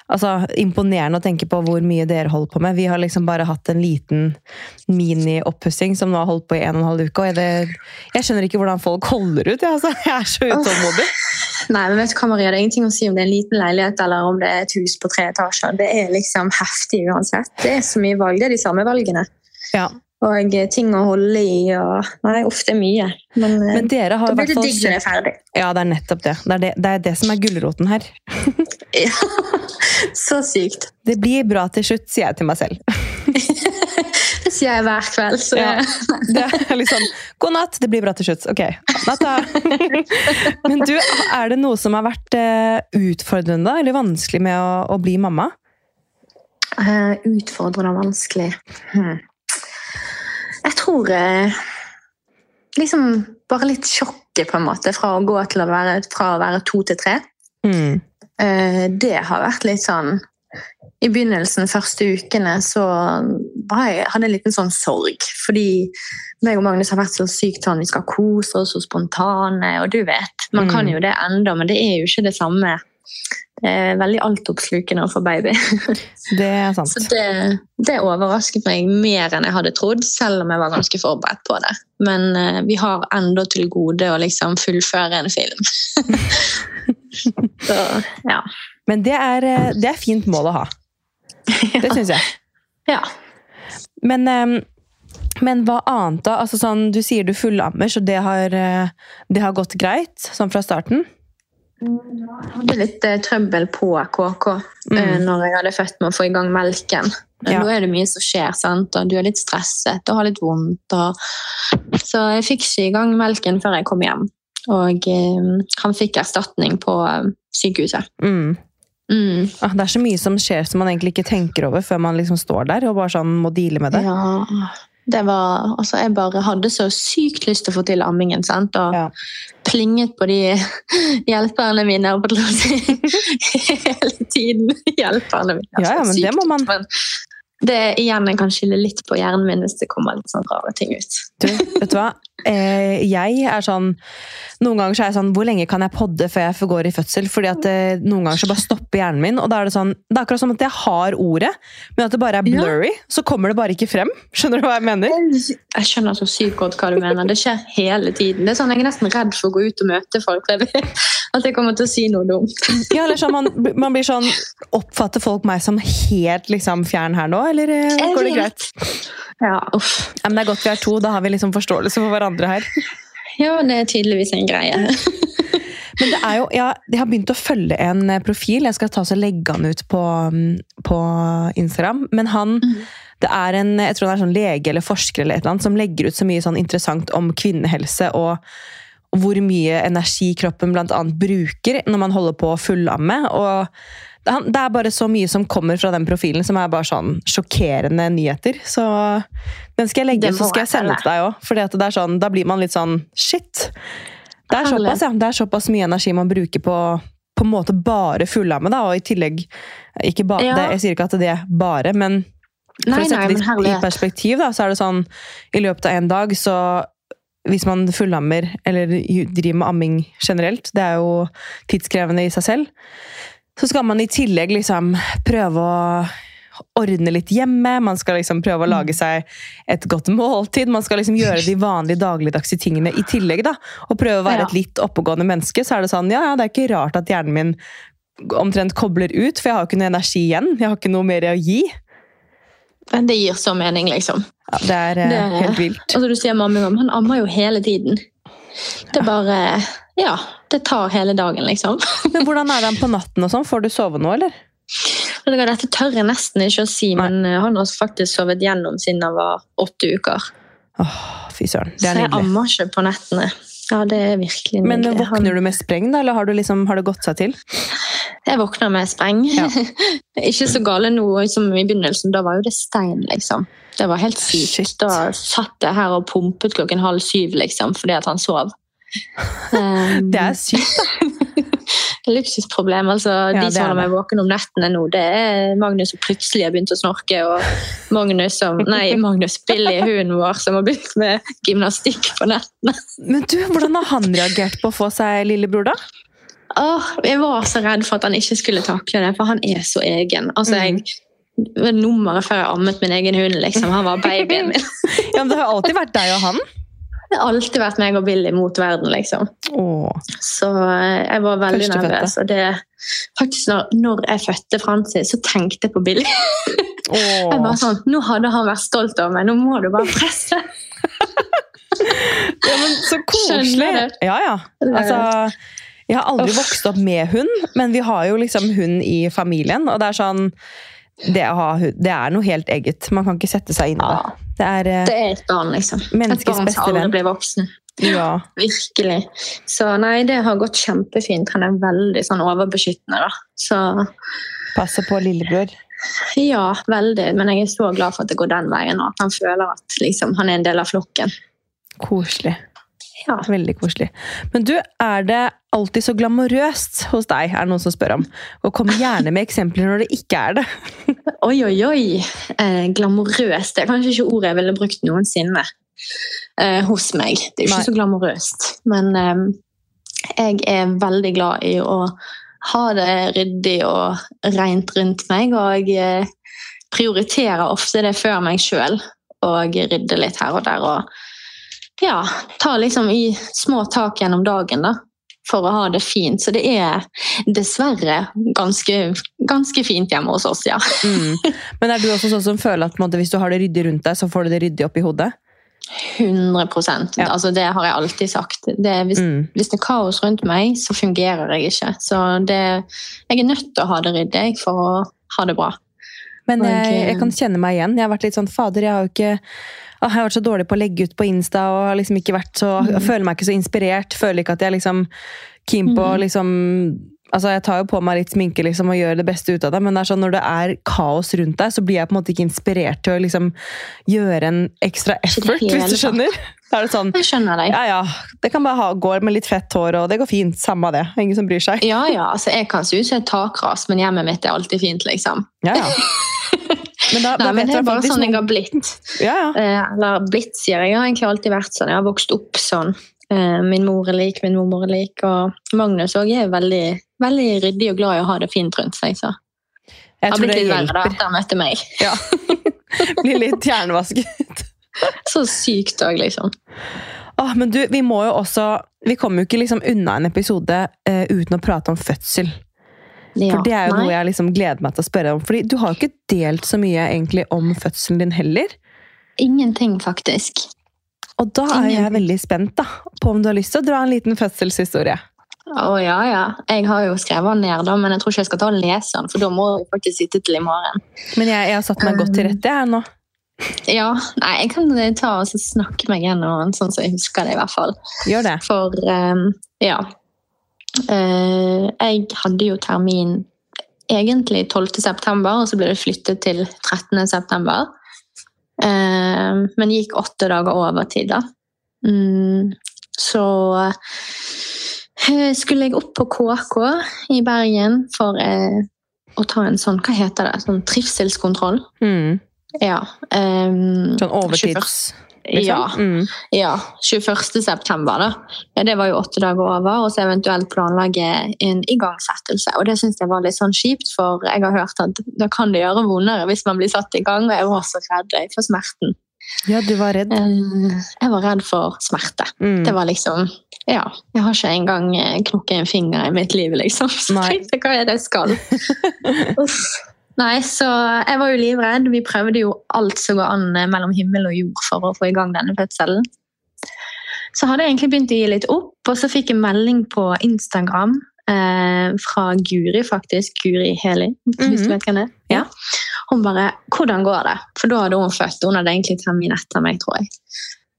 altså, Imponerende å tenke på hvor mye dere holder på med. Vi har liksom bare hatt en liten mini-oppussing som nå har holdt på i en og en halv uke. Og det, jeg skjønner ikke hvordan folk holder ut. Jeg, altså. jeg er så utålmodig. Nei, men vet du hva, Maria, Det er ingenting å si om det er en liten leilighet eller om det er et hus på tre etasjer. Det er liksom heftig uansett. Det er så mye valg. Det er de samme valgene. Ja. Og eh, ting å holde i og Nei, ofte mye. Men, eh, Men dere har da i blir det fall digg når det er ferdig. Ja, det er nettopp det. Det er det, det, er det som er gulroten her. Ja, så sykt. Det blir bra til slutt, sier jeg til meg selv. Det sier jeg hver kveld. Så Ja. det, er litt sånn God natt, det blir bra til slutt. Ok, natta. Men du, er det noe som har vært eh, utfordrende eller vanskelig med å, å bli mamma? Uh, utfordrende og vanskelig. Hmm. Jeg tror eh, liksom bare litt sjokket, på en måte, fra å gå til å være, fra å være to til tre. Mm. Eh, det har vært litt sånn I begynnelsen, første ukene, så var jeg, hadde jeg en liten sånn sorg. Fordi meg og Magnus har vært så sykt sånn vi skal kose oss så spontane, og du vet. Man kan Mm. jo det enda, men det er jo ikke det samme. Det er veldig altoppslukende å få baby. Det er sant. Så det, det overrasket meg mer enn jeg hadde trodd, selv om jeg var ganske forberedt på det. Men uh, vi har enda til gode å liksom fullføre en film. så ja. Men det er, eh, det er fint mål å ha. Det syns jeg. ja. Men, eh, men hva annet, da? Altså, sånn, du sier du fullammer, så det har, det har gått greit? Sånn fra starten? Jeg hadde litt eh, trøbbel på KK Mm. eh, når jeg hadde født med å få i gang melken. Men Ja. Nå er det mye som skjer, sant? og du er litt stresset og har litt vondt. Og... Så jeg fikk ikke i gang melken før jeg kom hjem. Og eh, han fikk erstatning på eh, sykehuset. Mm. Mm. Ah, Det er så mye som skjer som man egentlig ikke tenker over før man liksom står der og bare sånn må deale med det. Ja, det var Altså, jeg bare hadde så sykt lyst til å få til ammingen, sant, og Ja. plinget på de hjelperne mine si, hele tiden. Hjelperne mine. Ja, ja, men sykt, det må man- men det igjen jeg kan skylde litt på hjernen min hvis det kommer litt sånn rare ting ut. Du, vet du hva? Eh, jeg er sånn Noen ganger så er jeg sånn Hvor lenge kan jeg podde før jeg går i fødsel? Fordi at eh, Noen ganger så bare stopper hjernen min, og da er det sånn Det er akkurat som at jeg har ordet, men at det bare er Ja. blurry. Så kommer det bare ikke frem. Skjønner du hva jeg mener? Jeg skjønner så sykt godt hva du mener. Det skjer hele tiden. Det er sånn, Jeg er nesten redd for å gå ut og møte folk. At jeg kommer til å si noe dumt. Ja, eller sånn, man, man blir sånn Oppfatter folk meg som helt liksom fjern her nå, eller eh, går det greit? Ja, uff. Ja, men det er godt vi er to, da har vi liksom forståelse for hverandre her. Ja, det er tydeligvis en greie. Men det er jo, ja, jeg har begynt å følge en eh, profil. Jeg skal ta og legge han ut på, mm, på Instagram. Men han det er en jeg tror han er sånn lege eller forsker eller et eller annet, som legger ut så mye sånn interessant om kvinnehelse og hvor mye energi kroppen annet bruker når man holder på å fullamme. og det er- bare så mye som kommer fra den profilen som er bare sånn sjokkerende nyheter. Så den skal jeg legge ut, så skal jeg sende til deg òg. For sånn, da blir man litt sånn shit. Det er såpass, ja. Det er såpass mye energi man bruker på på en måte bare fullamme, da, og i tillegg ikke ba, Ja. det, Jeg sier ikke at det er bare, men For Nei, å sette det i perspektiv, da, så er det sånn I løpet av en dag, så hvis man fullammer eller driver med amming generelt, det er jo tidskrevende i seg selv, så skal man i tillegg liksom prøve å ordne litt hjemme. Man skal liksom prøve å Mm. lage seg et godt måltid. Man skal liksom gjøre de vanlige dagligdagse tingene i tillegg. da, Og prøve å være et litt oppegående menneske. Så er det sånn, ja, ja, det er ikke rart at hjernen min omtrent kobler ut, for jeg har ikke noe energi igjen. Jeg har ikke noe mer å gi. Men Det gir så mening, liksom. Ja, det er eh, Det er- helt vilt. Altså, du sier mamma, men han ammer jo hele tiden. Det er bare Ja, det tar hele dagen, liksom. Men hvordan er den på natten og sånn? Får du sove nå, eller? Dette tør jeg nesten ikke å si, Nei. men eh, han har faktisk sovet gjennom siden han var åtte uker. Åh, fy søren. Det Så er jeg ammer ikke på nettene. Ja, det er virkelig Men nydelig. Han- våkner du med spreng, da, eller har, du liksom, har det gått seg til? Jeg våkner med spreng. Ja. ikke så gale nå som i begynnelsen. Da var jo det stein, liksom. Det var helt sykt. Shit. Da satt jeg her og pumpet klokken halv syv, liksom, fordi at han sov. Um, Det er sykt, da. luksusproblem. Altså, Ja, de som er holder meg våken om nettene nå, det er Magnus som plutselig har begynt å snorke, og Magnus som Nei, Magnus Billy, hunden vår, som har begynt med gymnastikk på nettene. Men du, hvordan har han reagert på å få seg lillebror, da? Åh, jeg var så redd for at han ikke skulle takle det, for han er så egen. Altså, Mm. jeg var nummeret før jeg ammet min egen hund. liksom. Han var babyen min. Ja, men Det har alltid vært deg og han. Det har alltid vært meg og Billy mot verden, liksom. Åh. Så eh, jeg var veldig nervøs. Og det, faktisk når, når jeg fødte Francis, så tenkte jeg på Billy. Jeg var bare sånn, Nå hadde han vært stolt over meg, nå må du bare presse. Ja, men så koselig! Ja, ja. Altså, jeg har aldri vokst opp med hund, men vi har jo liksom hund i familien. Og det er sånn Det, ha det er noe helt eget. Man kan ikke sette seg inn i det. Det er eh, det er et barn, liksom. Et barn som aldri blir voksen. Ja. Virkelig. Så nei, det har gått kjempefint. Han er veldig sånn overbeskyttende, da. Så Passer på lillebror. ja, veldig. Men jeg er så glad for at det går den veien, og at han føler at liksom, han er en del av flokken. Koselig. Ja. Veldig koselig. Men du, er det alltid så glamorøst hos deg, er det noen som spør om. Og kom gjerne med eksempler når det ikke er det. Oi, oi, oi. Eh, glamorøst. Det er kanskje ikke ordet jeg ville brukt noensinne eh, hos meg. Det er ikke Nei. så glamorøst. Men eh, jeg er veldig glad i å ha det ryddig og rent rundt meg. Og jeg prioriterer ofte det før meg sjøl. Og rydder litt her og der. Og ja, ta liksom i små tak gjennom dagen, da. For å ha det fint. Så det er dessverre ganske, ganske fint hjemme hos oss, ja. Mm. Men er du også sånn som føler at måte, hvis du har det ryddig rundt deg, så får du det ryddig opp i hodet? 100 Ja. altså Det har jeg alltid sagt. Det, hvis, Mm. hvis det er kaos rundt meg, så fungerer jeg ikke. Så det, jeg er nødt til å ha det ryddig for å ha det bra. Men jeg, jeg kan kjenne meg igjen. Jeg har vært litt sånn Fader, jeg har jo ikke Jeg har vært så dårlig på å legge ut på Insta og har liksom ikke vært så, Mm. føler meg ikke så inspirert. Føler ikke at jeg liksom keen på Mm. liksom Altså, Jeg tar jo på meg litt sminke liksom, og gjør det beste ut av det, men det er sånn, når det er kaos rundt deg, så blir jeg på en måte ikke inspirert til å liksom gjøre en ekstra effort, hvis du skjønner. Er sånn Jeg skjønner deg. Ja ja, det kan bare ha, gå med litt fett hår, og det går fint. Samme det. Ingen som bryr seg. Ja, ja, altså Jeg kan se ut som et takras, men hjemmet mitt er alltid fint, liksom. Ja, ja. Men da, da Nei, men Det er bare sånn jeg har blitt. Ja, ja. Eh, Eller blitt, sier jeg. Jeg har egentlig alltid vært sånn. Jeg har vokst opp sånn. Eh, Min mor er lik, min mormor er lik. Og Magnus òg er veldig, veldig ryddig og glad i å ha det fint rundt seg. Så Jeg har blitt litt verre da etter han møtte meg. Ja. Blir litt hjernevasket. Så sykt òg, liksom. Åh, men du, vi må jo også Vi kommer jo ikke liksom unna en episode uh, uten å prate om fødsel. Ja. For det er jo Nei. noe jeg liksom gleder meg til å spørre om. Fordi du har jo ikke delt så mye egentlig om fødselen din heller. Ingenting, faktisk. Og da er jeg veldig spent da, på om du har lyst til å dra en liten fødselshistorie. Å ja, ja. Jeg har jo skrevet den ned, da, men jeg tror ikke jeg skal ta og lese den, for da må jeg faktisk sitte til i morgen. Men jeg, jeg har satt meg godt til rette jeg nå. Ja, nei, jeg kan ta og snakke meg gjennom den, sånn som jeg husker det, i hvert fall. Gjør det. For um, ja. Eh, jeg hadde jo termin egentlig 12. september, og så ble det flyttet til 13. september. Eh, men gikk åtte dager overtid, da. Mm, så eh, skulle jeg opp på KK i Bergen for å ta en sånn, hva heter det, sånn trivselskontroll. Mm. Ja. Um, sånn overtids... Liksom? Ja. Mm. ja. 21. september, da. Ja, det var jo åtte dager over. Og så eventuelt planlegge en igangsettelse. Og det syns jeg var litt sånn kjipt, for jeg har hørt at da kan det gjøre vondere hvis man blir satt i gang, og jeg var så redd for smerten. Ja, du var redd? Eh, jeg var redd for smerte. Mm. Det var liksom Ja. Jeg har ikke engang eh, knukket en finger i mitt liv, liksom. Så tenkte hva er det jeg skal? Nei, så jeg var jo livredd. Vi prøvde jo alt som går an eh, mellom himmel og jord for å få i gang denne fødselen. Så hadde jeg egentlig begynt å gi litt opp, og så fikk jeg melding på Instagram eh, fra Guri, faktisk. Guri Heli, hvis mm -hmm. du mhm. vet hvem det er. Ja. Hun bare 'Hvordan går det?' For da hadde hun født. Hun hadde egentlig termin etter meg, tror jeg.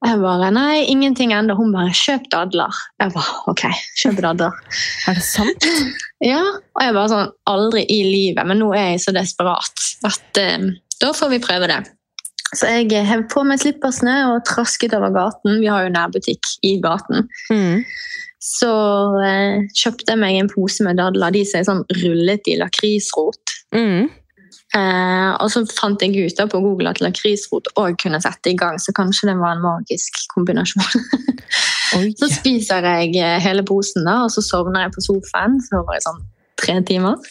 Jeg bare Nei, ingenting ennå. Hun bare 'Kjøp dadler'. Jeg bare OK, kjøp dadler. er det sant? Ja. Og jeg bare sånn Aldri i livet, men nå er jeg så desperat at eh, da får vi prøve det. Så jeg hev på meg slippersene og trasket over gaten. Vi har jo nærbutikk i gaten. Mm. Så eh, kjøpte jeg meg en pose med dadler. De som er sånn rullet i lakrisrot. Mm. Eh, og så fant jeg ut på Google at lakrisrot òg kunne sette i gang, så kanskje det var en magisk kombinasjon. så spiser jeg eh, hele posen, da, og så sovner jeg på sofaen. Så var jeg sånn tre timer.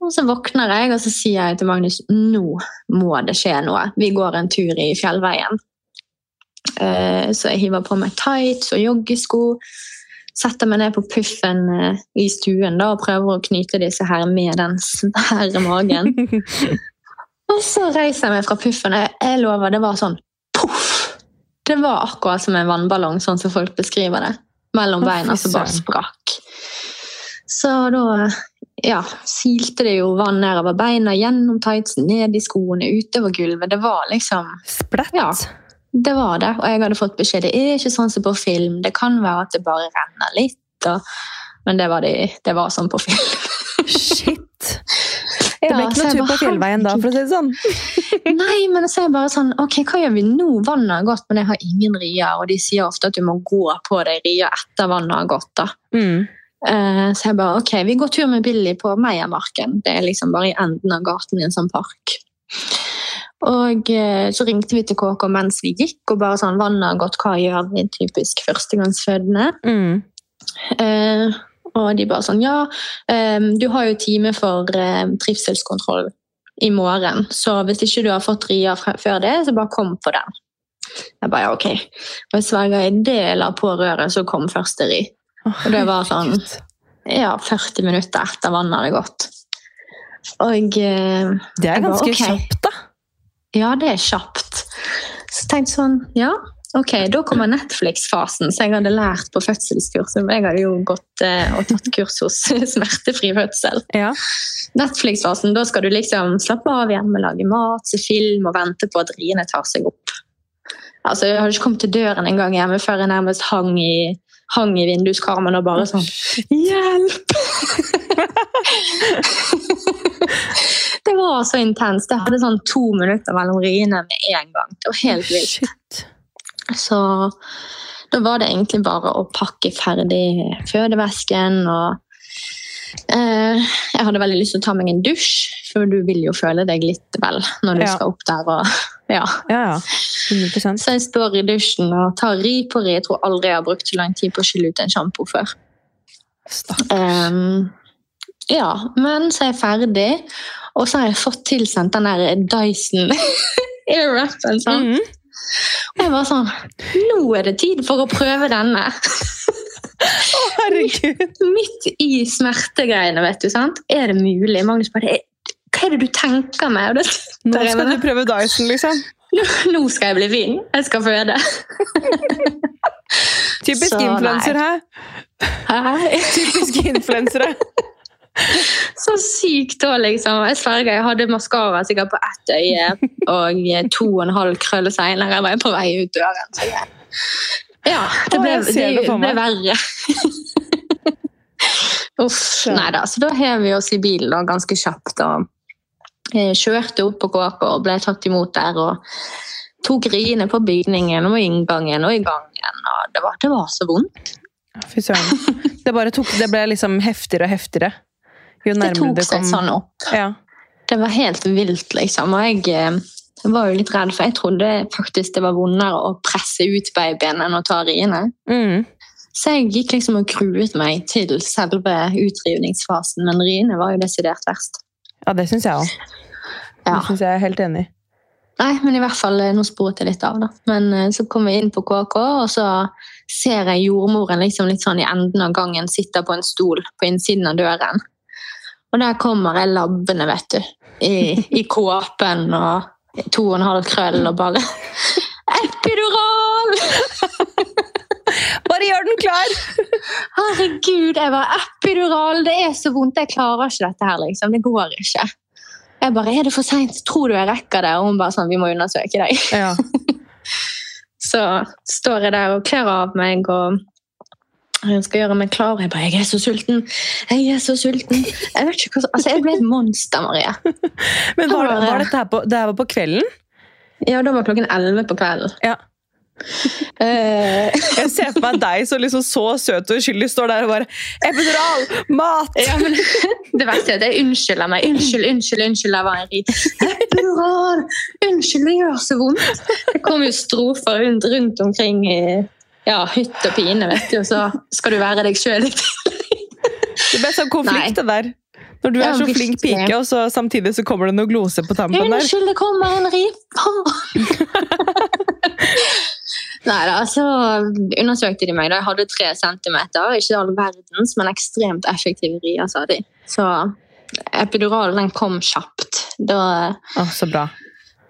Og så våkner jeg, og så sier jeg til Magnus nå må det skje noe. Vi går en tur i fjellveien. Eh, så jeg hiver på meg tights og joggesko setter meg ned på puffen eh, i stuen da, og prøver å knyte disse her med den svære magen. og så reiser jeg meg fra puffen. Jeg lover, det var sånn poff! Det var akkurat som en vannballong, sånn som folk beskriver det. Mellom beina som bare sprakk. Så da ja, silte det jo vann nedover beina, gjennom tightsen, ned i skoene, utover gulvet. Det var liksom Splett? Ja, det var det, og jeg hadde fått beskjed det er ikke sånn som på film. Det kan være at det bare renner litt. Og, men det var, det, det var sånn på film. Shit! Det ble ikke noe tur på fjellveien da, for å si det sånn. Nei, men så er jeg bare sånn Ok, hva gjør vi nå? Vannet har gått, men jeg har ingen rier. Og de sier ofte at du må gå på de rier etter vannet har gått. da. Mm. Uh, så jeg bare ok, vi går tur med Billy på Meiermarken. Det er liksom bare i enden av gaten i en sånn park. Og eh, så ringte vi til KK mens vi gikk, og bare sånn 'Vannet har gått, hva gjør vi?' Typisk førstegangsfødende. Mm. Eh, og de bare sånn 'Ja, eh, du har jo time for eh, trivselskontroll i morgen, så hvis ikke du har fått rier før det, så bare kom på den'. Jeg bare ja, ok. Og jeg sverger i det la på røret, så kom første ri. Oh, og det var sånn ja, 40 minutter etter vannet hadde gått. Og eh, Det er ganske bare, okay. kjapt, da. Ja, det er kjapt. Så tenkte jeg sånn Ja, ok, da kommer Netflix-fasen som jeg hadde lært på fødselskurset. Jeg hadde jo gått eh, og tatt kurs hos Smertefri fødsel. Ja. Netflix-fasen, da skal du liksom slappe av hjemme, lage mat, se film og vente på at riene tar seg opp. Altså, Jeg hadde ikke kommet til døren en gang hjemme før jeg nærmest hang i, hang i vinduskarmen og bare sånn Hjelp! det var så intenst. Jeg hadde sånn to minutter mellom riene med en gang. Det var helt vilt. Så da var det egentlig bare å pakke ferdig fødevesken og Jeg hadde veldig lyst til å ta meg en dusj, for du vil jo føle deg litt vel når du ja. skal opp der. og ja. ja, ja. Så jeg står i dusjen og tar ri på ri. Jeg tror aldri jeg har brukt så lang tid på å skylle ut en sjampo før. Um, ja, men så er jeg ferdig, og så har jeg fått tilsendt den der Dyson airwrapen. sant? Mm. Og jeg var sånn Nå er det tid for å prøve denne! Å, herregud! Midt i smertegreiene, vet du. sant? Er det mulig? Magnus bare Hva er det du tenker med? Nå skal du prøve Dyson, liksom? Nå skal jeg bli fin. Jeg skal føde. Typisk influenser, hæ? Typisk influensere. Så sykt òg, liksom. Jeg sverger, jeg hadde maskara sikkert på ett øye, og to og en halv krøll seinere var jeg på vei ut døren. Så jeg, ja, det ble, det, det ble verre. Uff. Nei da. Så da hev vi oss i bilen da, ganske kjapt og kjørte opp på KK og ble tatt imot der. og tok riene på bygningen og inngangen og i gangen. og Det var, det var så vondt. Fy søren. Det, det ble liksom heftigere og heftigere? Jo nærmere det tok seg sånn opp. Ja. Det var helt vilt, liksom. Og jeg, eh, Jeg var jo litt redd, for jeg trodde faktisk det var vondere å presse ut babyen enn å ta riene. Mm. Så jeg gikk liksom og gruet meg til selve utrivningsfasen, men riene var jo desidert verst. Ja, det syns jeg òg. Ja. Det syns jeg er helt enig i. Nei, men i hvert fall, eh, nå sporet jeg litt av, da. Men eh, så kom vi inn på KK, og så ser jeg jordmoren liksom litt sånn i enden av gangen sitter på en stol på innsiden av døren. Og der kommer jeg labbende, vet du. I, i kåpen og to og en halv krøll og bare Epidural! Bare gjør den klar! Herregud, jeg var Epidural! Det er så vondt, jeg klarer ikke dette her, liksom. Det går ikke. Jeg bare Er det for seint? Tror du jeg rekker det? Og hun bare sånn Vi må undersøke deg. Ja. Så står jeg der og kler av meg og jeg skal gjøre meg klar. Jeg bare, jeg er så sulten. Jeg er så sulten. Jeg vet ikke hva, altså jeg ble et monster, Maria. Men var, var dette her på, det her var på kvelden? Ja, da var klokken 11 på kvelden. Ja. Eh, Jeg ser for meg deg som liksom så søt og uskyldig står der og bare Epidural! Mat! ja, men det verste er at jeg unnskylder meg. Unnskyld, unnskyld, unnskyld. Jeg var en rit. Epidural! Unnskyld, det gjør så vondt. Det kom jo strofer rundt, rundt omkring i ja, hytt og pine, vet du, og så skal du være deg sjøl. Det ble sånn konflikt det der. Når du er så flink pike, og så samtidig så kommer det noe glose på tampen der. Unnskyld, det kommer en ripe! Nei da, så undersøkte de meg da jeg hadde tre centimeter. Ikke all verdens, men ekstremt effektive rier, sa de. Så epiduralen den kom kjapt. Da, oh, så bra.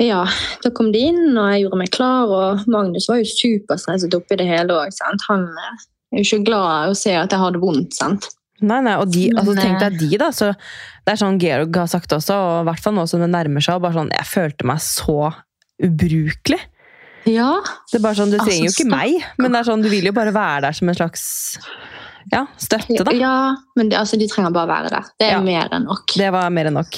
Ja, da kom de inn, og jeg gjorde meg klar. Og Magnus var jo superstresset oppi det hele òg. Han eh, er jo ikke glad i å se at jeg har det vondt. sant? Nei, nei, og de, altså, tenk eh, deg de, da. Så det er sånn Georg har sagt også, og i hvert fall nå som det nærmer seg. og Bare sånn, jeg følte meg så ubrukelig. Ja, Det er bare sånn, Du Altså, jo ikke meg, men det er sånn, du vil jo bare være der som en slags ja, støtte. da. ja men det, altså, de trenger bare være der. Det er Ja. mer enn nok. Det var mer enn nok.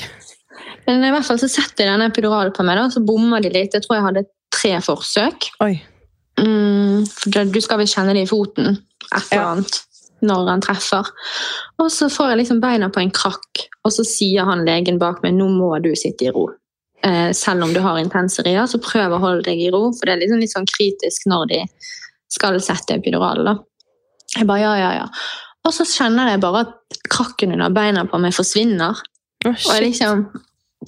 Men i hvert fall så setter de den epiduralen på meg, da, så bommer de litt. Jeg tror jeg hadde tre forsøk. Oi. Mm, for du skal vel kjenne det i foten et eller Ja. annet når han treffer. Og så får jeg liksom beina på en krakk, og så sier han legen bak meg nå må du sitte i ro. Eh, selv om du har intense rier, så prøv å holde deg i ro, for det er liksom litt sånn kritisk når de skal sette epiduralen. da. Jeg bare ja, ja, ja. Og så kjenner jeg bare at krakken under beina på meg forsvinner. Å, Og jeg liksom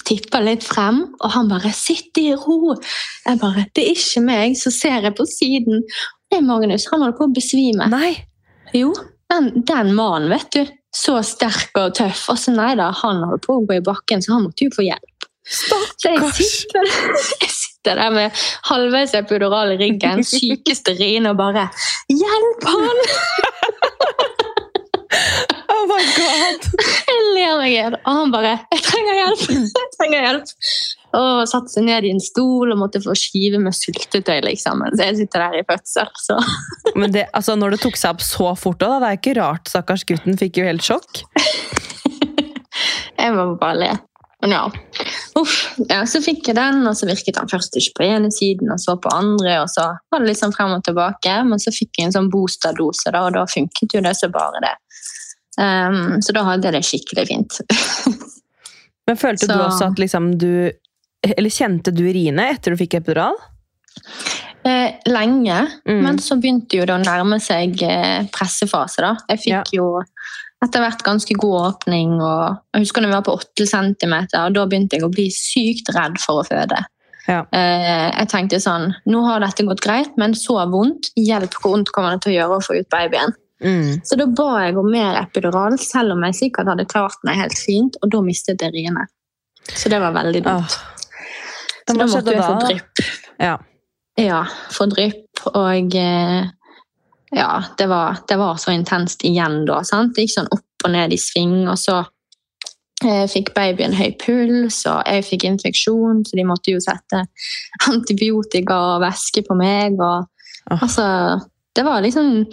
tipper litt frem, og han bare 'sitt i ro'. Jeg bare 'det er ikke meg', så ser jeg på siden. Det er Magnus, han holder på å besvime. Nei! Jo, den, den mannen, vet du. Så sterk og tøff. Og så nei da, han holder på å gå i bakken, så han måtte jo få hjelp. Så jeg Stakkars! sitter, jeg sitter der med halvveis epidural i ryggen, sykeste riene og bare 'Hjelp han!' Oh my god! Ler meg i hjel. Og han bare 'Jeg trenger hjelp!' jeg trenger hjelp. Og satte seg ned i en stol og måtte få skive med syltetøy. liksom. Så jeg sitter der i fødsel. Så. Men det, altså, når det tok seg opp så fort, da, det er ikke rart. Stakkars gutten fikk jo helt sjokk. Jeg må bare le. Men ja. Uff. ja. Så fikk jeg den, og så virket han først ikke på ene siden, og så på andre. og Så var det litt sånn frem og tilbake, men så fikk jeg en sånn boosterdose, da, og da funket jo det så bare det. Um, så da hadde jeg det skikkelig fint. Men følte du også at liksom du Eller kjente du riene etter du fikk epidural? Eh, lenge, Mm. men så begynte jo det å nærme seg eh, pressefase. da. Jeg fikk jo etter hvert ganske god åpning. og Jeg husker da vi var på 8 cm, og da begynte jeg å bli sykt redd for å føde. Ja. Eh, jeg tenkte sånn Nå har dette gått greit, men så vondt. Hjelp, hvor vondt kommer det til å gjøre å få ut babyen? Mm. Så da ba jeg om mer epidural, selv om jeg sikkert hadde klart meg helt fint, og da mistet jeg riene. Så det var veldig dumt. Åh. Så da måtte jeg få drypp. Ja. Ja, få drypp, og eh, ja, det var, det var så intenst igjen da, sant? Det gikk sånn opp og ned i sving, og så jeg fikk babyen høy puls, og jeg fikk infeksjon, så de måtte jo sette antibiotika og væske på meg, og oh. altså, det var liksom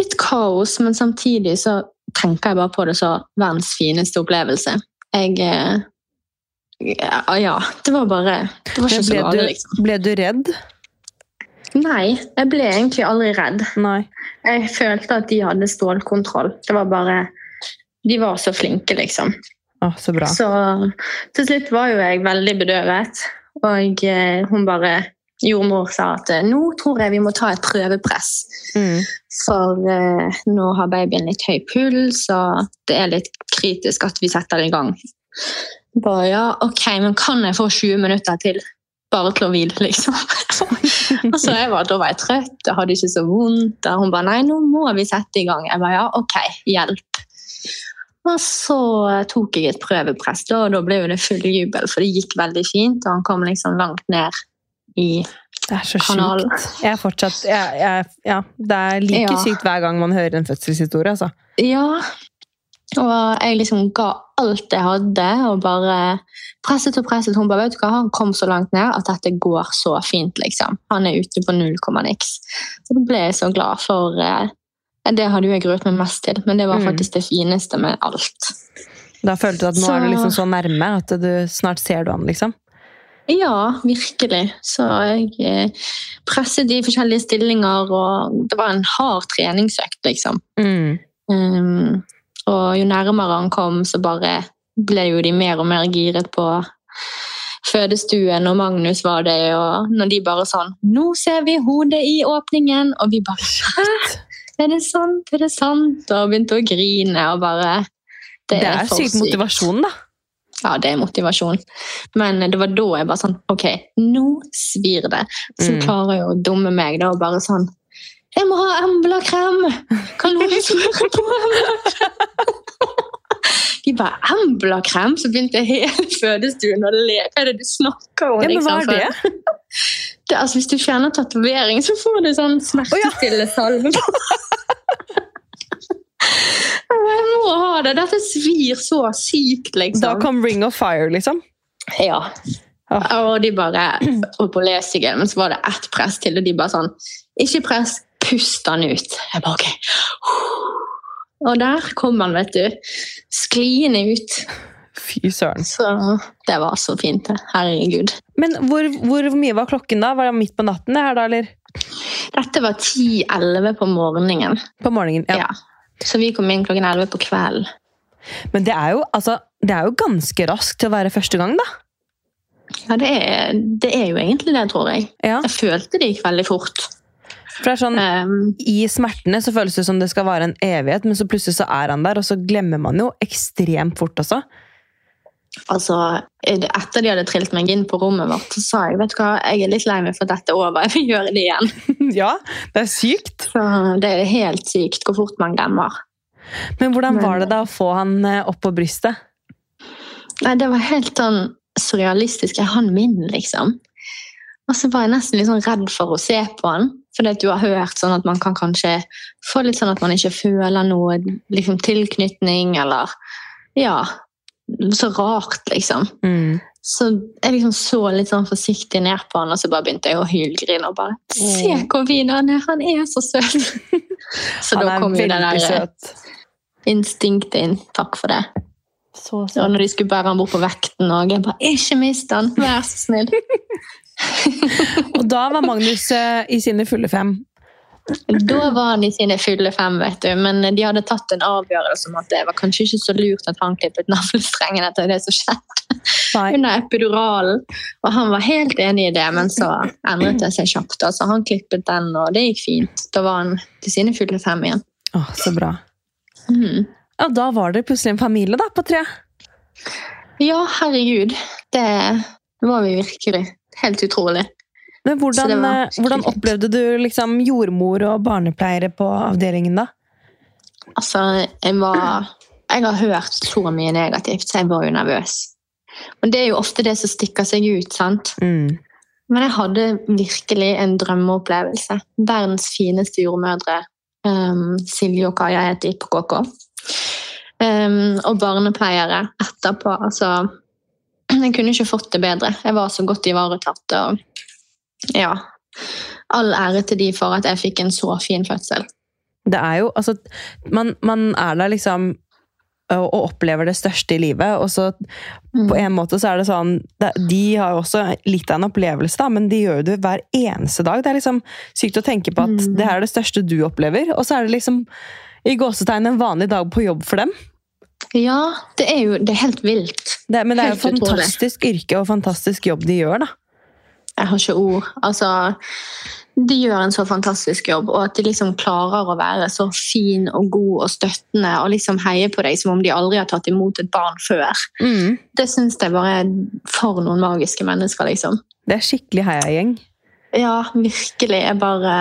litt kaos, men samtidig så tenker jeg bare på det så verdens fineste opplevelse. Jeg, eh, ja, ja, det var bare, det var ikke så galt, liksom. ble du redd? Nei, jeg ble egentlig aldri redd. Nei. Jeg følte at de hadde stålkontroll. Det var bare De var så flinke, liksom. Å, så bra. Så til slutt var jo jeg veldig bedøvet. Og eh, hun bare Jordmor sa at eh, nå tror jeg vi må ta et prøvepress. Mm. For eh, nå har babyen litt høy puls, og det er litt kritisk at vi setter det i gang. Bare ja, ok, men kan jeg få 20 minutter til? Bare til å hvile, liksom. og så jeg var, Da var jeg trøtt, jeg hadde ikke så vondt. Og hun bare nei, nå må vi sette i gang. Jeg bare ja, ok, hjelp. Og så tok jeg et prøvepress, da, og da ble det full jubel, for det gikk veldig fint. Og han kom liksom langt ned i Det er så Kanalen. sjukt. Jeg er fortsatt jeg, jeg, Ja, det er like Ja. sykt hver gang man hører en fødselshistorie, altså. Ja. Og jeg liksom ga alt jeg hadde, og bare presset og presset. Hun bare vet du hva, han kom så langt ned at dette går så fint, liksom. Han er ute på null komma niks. Så da ble jeg så glad for eh, Det hadde jo jeg gruet meg mest til, men det var Mm. faktisk det fineste med alt. Da følte du at nå Så- er du liksom så nærme at du snart ser du han, liksom. Ja, virkelig. Så jeg eh, presset i forskjellige stillinger, og det var en hard treningsøkt, liksom. Mm. Um, og jo nærmere han kom, så bare ble jo de mer og mer giret på fødestuen, og Magnus var det, og når de bare sånn 'Nå ser vi hodet i åpningen', og vi bare 'Hæ? Er det sant? Er det sant?' Og begynte å grine og bare Det er for sykt motivasjon, da. Ja, det er motivasjon. Men det var da jeg bare sånn Ok, nå svir det. Så Mm. klarer jeg å dumme meg da og bare sånn Jeg må ha Embla-krem! Kan noen smøre på Embla-krem? De bare 'Embla-krem?' Så begynte jeg hele fødestuen å le. Hva er det du snakker om? Ja, men hva liksom? er det? det altså, hvis du fjerner tatovering, så får du sånn smertestillende salve. Jeg må ha det! Dette svir så sykt, liksom. Da kom Ring of Fire, liksom. Ja. Og de bare Og på lesingen, men så var det ett press til, og de bare sånn Ikke press, pust den ut. Jeg bare ok. Og der kom han, vet du. Skliende ut. Fy søren. Så det var så fint. Herregud. Men hvor, hvor mye var klokken da? Var det midt på natten det her da, eller? Dette var 10-11 på morgenen. På morgenen? Ja. Ja. Så vi kom inn klokken 11 på kvelden. Men det er, jo, altså, det er jo ganske raskt til å være første gang, da. Ja, det er, det er jo egentlig det, tror jeg. Ja. Jeg følte det gikk veldig fort. For det er sånn, Um, I smertene så føles det som det skal vare en evighet, men så plutselig så er han der, og så glemmer man jo ekstremt fort også. Altså, Etter de hadde trilt meg inn på rommet vårt, så sa jeg vet du hva, jeg er litt lei meg for dette er over. Jeg vil gjøre det igjen. ja, det er sykt. Så Det er helt sykt hvor fort man glemmer. Men hvordan var det da å få han eh, opp på brystet? Nei, Det var helt sånn surrealistisk. Er han min, liksom? Og så var jeg nesten litt sånn redd for å se på han. Fordi at du har hørt sånn at man kan kanskje få litt sånn at man ikke føler noe liksom, tilknytning, eller Ja. Så rart, liksom. Mm. Så jeg liksom så litt sånn forsiktig ned på han, og så bare begynte jeg å hylgrine. og bare, Se hvor fin han er! Han er så søt! så da kom jo det der eh, søt. instinktet inn. Takk for det. Så Og når de skulle bære han bort på vekten, og jeg bare Ikke mist han! Vær så snill! Og da var Magnus eh, i sine fulle fem. Da var han i sine fulle fem, vet du. Men de hadde tatt en avgjørelse om at det var kanskje ikke så lurt at han klippet navlestrengen etter det som skjedde under epiduralen. Og han var helt enig i det, men så endret det seg kjapt. Altså, han klippet den, og det gikk fint. Da var han til sine fulle fem igjen. Åh, så bra. Mm. Ja, da var det plutselig en familie da, på tre. Ja, herregud. Det var vi virkelig. Helt utrolig. Men hvordan, eh, hvordan opplevde du liksom jordmor og barnepleiere på avdelingen da? Altså, jeg var Jeg har hørt så mye negativt, så jeg var jo nervøs. Og det er jo ofte det som stikker seg ut, sant. Mm. Men jeg hadde virkelig en drømmeopplevelse. Verdens fineste jordmødre. Um, Silje og Kaja het de på KK. Um, og barnepleiere etterpå. Altså Jeg kunne ikke fått det bedre. Jeg var så godt ivaretatt. Og ja. All ære til de for at jeg fikk en så fin fødsel. Det er jo, altså, man, man er der liksom og opplever det største i livet, og så Mm. på en måte så er det sånn De har jo også litt av en opplevelse, da, men de gjør jo det hver eneste dag. Det er liksom sykt å tenke på at Mm. det her er det største du opplever, og så er det liksom i gåsetegn en vanlig dag på jobb for dem. Ja, det er jo det er helt vilt. Det, men det er jo fantastisk yrke og fantastisk jobb de gjør, da. Jeg har ikke ord. Altså, de gjør en så fantastisk jobb, og at de liksom klarer å være så fin og god og støttende og liksom heie på deg som om de aldri har tatt imot et barn før. Mm. Det syns jeg bare er for noen magiske mennesker, liksom. Det er skikkelig heiagjeng. Ja, virkelig. Jeg bare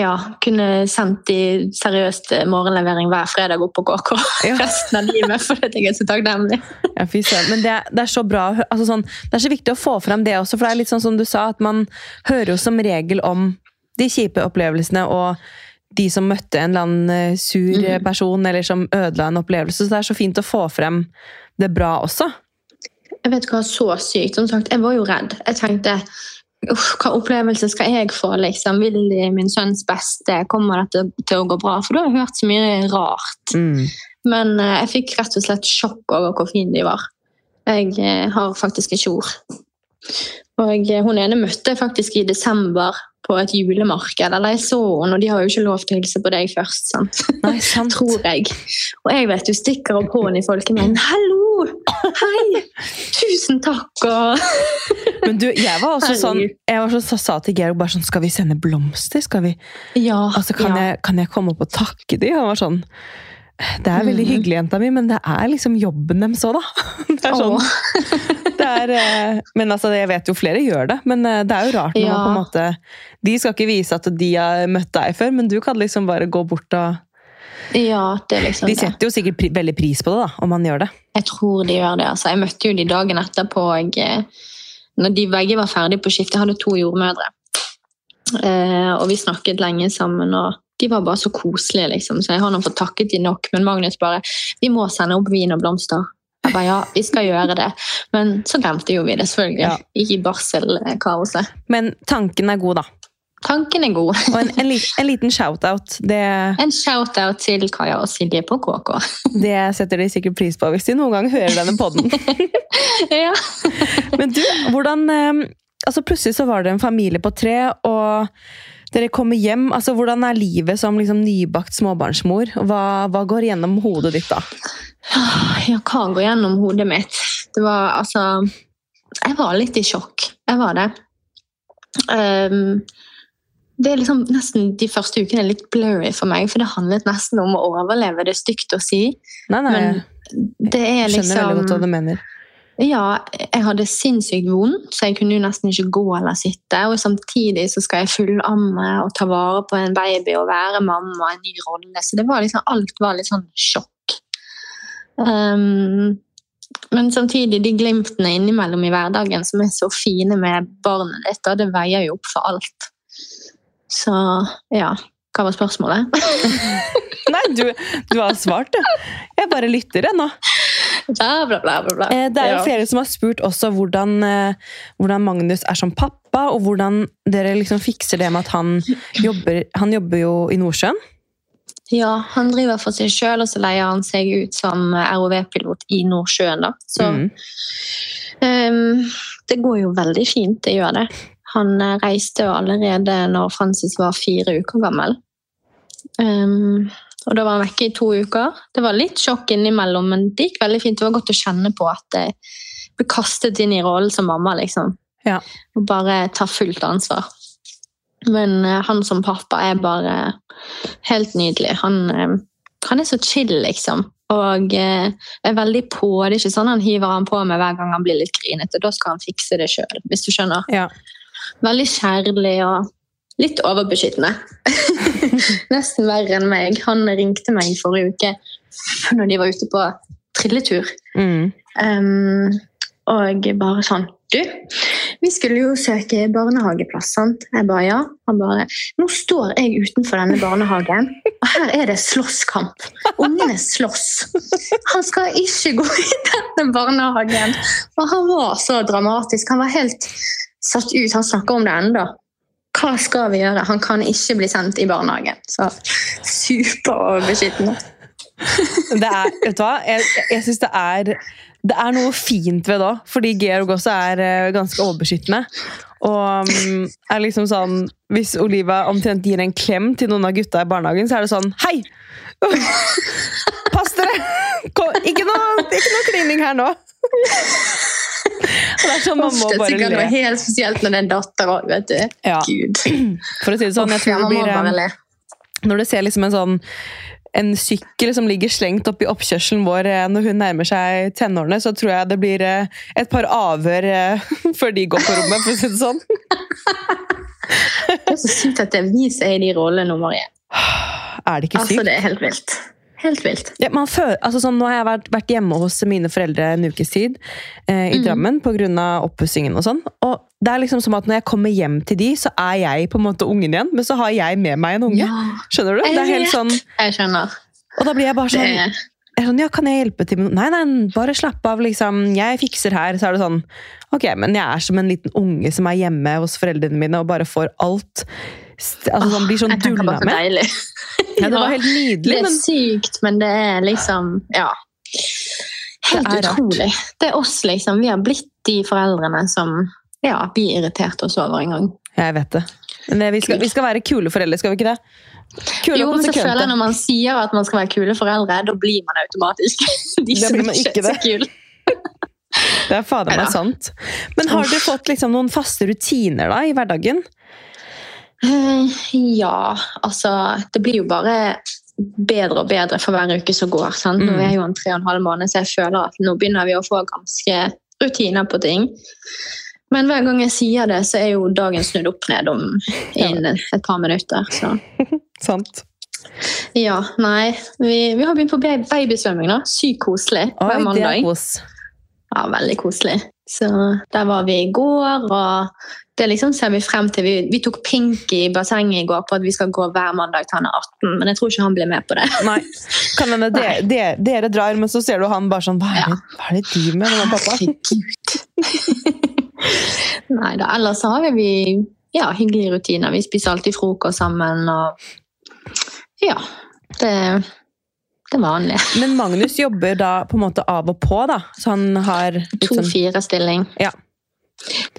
ja, kunne sendt de seriøst morgenlevering hver fredag opp på KK Ja. resten av livet, fordi jeg er så takknemlig. Ja, fy søren. Men det, er- det er så bra altså sånn, Det er så viktig å få frem det også, for det er litt sånn som du sa, at man hører jo som regel om de kjipe opplevelsene og de som møtte en eller annen eh, sur Mhm. person, eller som ødela en opplevelse. Så det er så fint å få frem det bra også. Jeg vet hva, så sykt. Som sagt, jeg var jo redd. Jeg tenkte Uff, hva opplevelse skal jeg få? liksom? Vil de min sønns beste? Kommer dette til å gå bra? For da har jeg hørt så mye rart. Mm. Men uh, jeg fikk rett og slett sjokk over hvor fine de var. Jeg uh, har faktisk ikke ord. Og uh, hun ene møtte jeg faktisk i desember på et julemarked. Eller jeg så henne, og de har jo ikke lov til å hilse på deg først. sant? Nei, sant. Tror jeg. Og jeg vet du stikker opp hånden i folkemengden. 'Hallo! Hei! Tusen takk!' og Men du, jeg var også sånn Jeg var så, sa til Georg bare sånn Skal vi sende blomster? Skal vi Ja. Altså, kan, ja. jeg, kan jeg komme opp og takke de? Han var sånn Det er veldig Mhm. hyggelig, jenta mi, men det er liksom jobben deres òg, da. Det er sånn, det er, eh, men altså, jeg vet jo flere gjør det, men eh, det er jo rart når man på en måte De skal ikke vise at de har møtt deg før, men du kan liksom bare gå bort og Ja, det er liksom De setter jo sikkert pri veldig pris på det, da, om man gjør det. Jeg tror de gjør det. altså. Jeg møtte jo de dagen etterpå. Jeg, eh, når de begge var ferdige på skift. Jeg hadde to jordmødre. Eh, og vi snakket lenge sammen. og De var bare så koselige, liksom. Så jeg har nå fått takket de nok. Men Magnus bare 'Vi må sende opp vin og blomster'. Jeg bare ja, vi skal gjøre det. Men så glemte jo vi det, selvfølgelig. Ja. I barselkaoset. Men tanken er god, da. Tanken er god. Og en, en, en liten shout-out. Det, En shout-out til Kaja og Silje på KK. det setter de sikkert pris på hvis de noen gang hører denne podden. ja. Men du, hvordan eh, altså Plutselig så var det en familie på tre, og dere kommer hjem. altså Hvordan er livet som liksom nybakt småbarnsmor? Hva, hva går gjennom hodet ditt da? Ja, hva går gjennom hodet mitt? Det var altså Jeg var litt i sjokk. Jeg var det. Um, det er liksom nesten De første ukene er litt blurry for meg, for det handlet nesten om å overleve. Det er stygt å si, Nei, nei, men det er jeg skjønner veldig godt hva liksom du mener. Ja, jeg hadde sinnssykt vondt, så jeg kunne jo nesten ikke gå eller sitte. Og samtidig så skal jeg fullamme og ta vare på en baby og være mamma, en ny rolle. Så det var liksom, alt var litt sånn sjokk. Um, men samtidig, de glimtene innimellom i hverdagen som er så fine med barnet ditt, det veier jo opp for alt. Så ja, hva var spørsmålet? Nei, du, du har svart, du. Jeg bare lytter, jeg nå. Bla, bla, bla, bla, bla. Eh, Det er jo Ja. flere som har spurt også hvordan, eh, hvordan Magnus er som pappa, og hvordan dere liksom fikser det med at han jobber, han jobber jo i Nordsjøen. Ja, han driver for seg sjøl, og så leier han seg ut som ROV-pilot i Nordsjøen. da. Så Mm. um, det går jo veldig fint, det gjør det. Han eh, reiste jo allerede når Francis var fire uker gammel. Ehm, og da var han vekke i to uker. Det var litt sjokk innimellom, men det gikk veldig fint. Det var godt å kjenne på at jeg ble kastet inn i rollen som mamma, liksom. Ja. Og bare ta fullt ansvar. Men eh, han som pappa er bare helt nydelig. Han, eh, han er så chill, liksom. Og eh, er veldig på. Det er ikke sånn han hiver han på med hver gang han blir litt grinete. Da skal han fikse det sjøl, hvis du skjønner. Ja. Veldig kjærlig og litt overbeskyttende. Nesten verre enn meg. Han ringte meg forrige uke når de var ute på trilletur. Mm. Um, og bare sånn Du, vi skulle jo søke barnehageplass, sant? Jeg bare ja. Han bare Nå står jeg utenfor denne barnehagen, og her er det slåsskamp. Ungene slåss. Han skal ikke gå i denne barnehagen. Og han var så dramatisk. Han var helt satt ut. Han snakker om det ennå. Hva skal vi gjøre? Han kan ikke bli sendt i barnehagen. Så superbeskyttende. Det er, vet du hva? Jeg, jeg syns det er Det er noe fint ved det òg, fordi Georg også er eh, ganske overbeskyttende. Og mm, er liksom sånn Hvis Oliva omtrent gir en klem til noen av gutta i barnehagen, så er det sånn Hei! Pass dere! Ikke, noe, ikke noe klining her nå! Sånn man må bare sikkert noe le. helt spesielt når det er en datter òg, vet du. Ja, Gud. for å si det sånn, jeg tror det blir le. Når du ser liksom en sånn en sykkel som ligger slengt oppi oppkjørselen vår eh, når hun nærmer seg tenårene, så tror jeg det blir eh, et par avhør eh, før de går på rommet, for å si det sånn. Det er så sykt at det er vi som er i de rollene Marie. Er det ikke sykt? Altså, det er helt vilt. Helt vilt. Ja, man føler, altså sånn, nå har jeg vært, vært hjemme hos mine foreldre en ukes tid eh, i mm. Drammen pga. oppussingen og sånn. Og det er liksom som at når jeg kommer hjem til de, så er jeg på en måte ungen igjen, men så har jeg med meg en unge. Skjønner du? Det er helt sånn, Jeg skjønner. og da blir jeg bare sånn, jeg sånn Ja, kan jeg hjelpe til med noe? Nei, nei, bare slapp av, liksom. Jeg fikser her. Så er det sånn Ok, men jeg er som en liten unge som er hjemme hos foreldrene mine og bare får alt Altså sånn, blir sånn dulla med. deilig. Ja, det var helt Det er men sykt, men det er liksom Ja. Helt Det utrolig. Det er oss, liksom. Vi har blitt de foreldrene som ja, vi irriterte oss over en gang. Jeg vet det. Men vi, skal, vi skal være kule foreldre, skal vi ikke det? Kule Jo, men så føler jeg. Når man sier at man skal være kule foreldre, da blir man automatisk de som blir man ikke er så det. kule. Det er fader meg sant. Men har du fått liksom noen faste rutiner da i hverdagen? Eh, Ja, altså Det blir jo bare bedre og bedre for hver uke som går. Sant? Nå er jeg jo en tre og en halv måned, så jeg føler at nå begynner vi å få ganske rutiner på ting. Men hver gang jeg sier det, så er jo dagen snudd opp ned om innen et par minutter. Så Sant. ja, nei. Vi, vi har begynt på ba- babysvømming, da. Sykt koselig hver er mandag. Ja, veldig koselig. Så der var vi i går, og det liksom ser vi frem til. Vi, vi tok Pinky i bassenget i går på at vi skal gå hver mandag til han er 18, men jeg tror ikke han blir med på det. Nei. Kan hende dere, dere, dere drar, men så ser du han bare sånn Hva er det, hva er det de med, denne pappa? Herregud. Nei da, ellers så har vi ja, hyggelige rutiner. Vi spiser alltid frokost sammen, og ja. Det, det vanlige. Men Magnus jobber da på en måte av og på, da. Så han har sånn To-fire-stilling. Ja.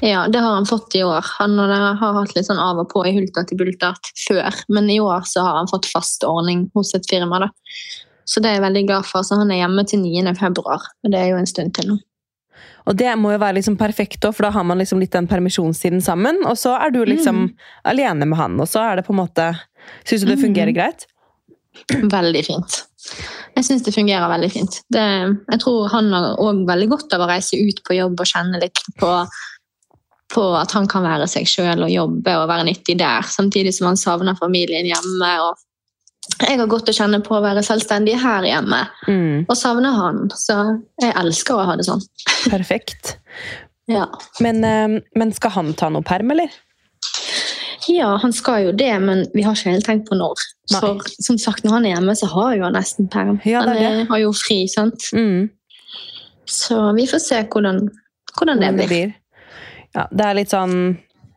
Ja, det har han fått i år. Han har hatt litt sånn av og på i hulta til bultert før, men i år så har han fått fast ordning hos et firma. da. Så det er jeg veldig glad for. Så han er hjemme til 9. februar, og det er jo en stund til nå. Og det må jo være liksom perfekt, også, for da har man liksom litt den permisjonstiden sammen. Og så er du liksom alene med han, og så er det på en måte Syns du det fungerer mm. greit? Veldig fint. Jeg syns det fungerer veldig fint. Det, jeg tror han har òg veldig godt av å reise ut på jobb og kjenne litt på, på at han kan være seg sjøl og jobbe og være nyttig der, samtidig som han savner familien hjemme. Og jeg har godt å kjenne på å være selvstendig her hjemme Mm, og savner han. Så jeg elsker å ha det sånn. perfekt. Ja. Men, eh, men skal han ta noe perm, eller? Ja, han skal jo det, men vi har ikke helt tenkt på når. Nei. For som sagt, når han er hjemme, så har jo han nesten perm. Ja, er han har jo fri, sant. Mm. Så vi får se hvordan, hvordan det det blir. Ja, det er litt sånn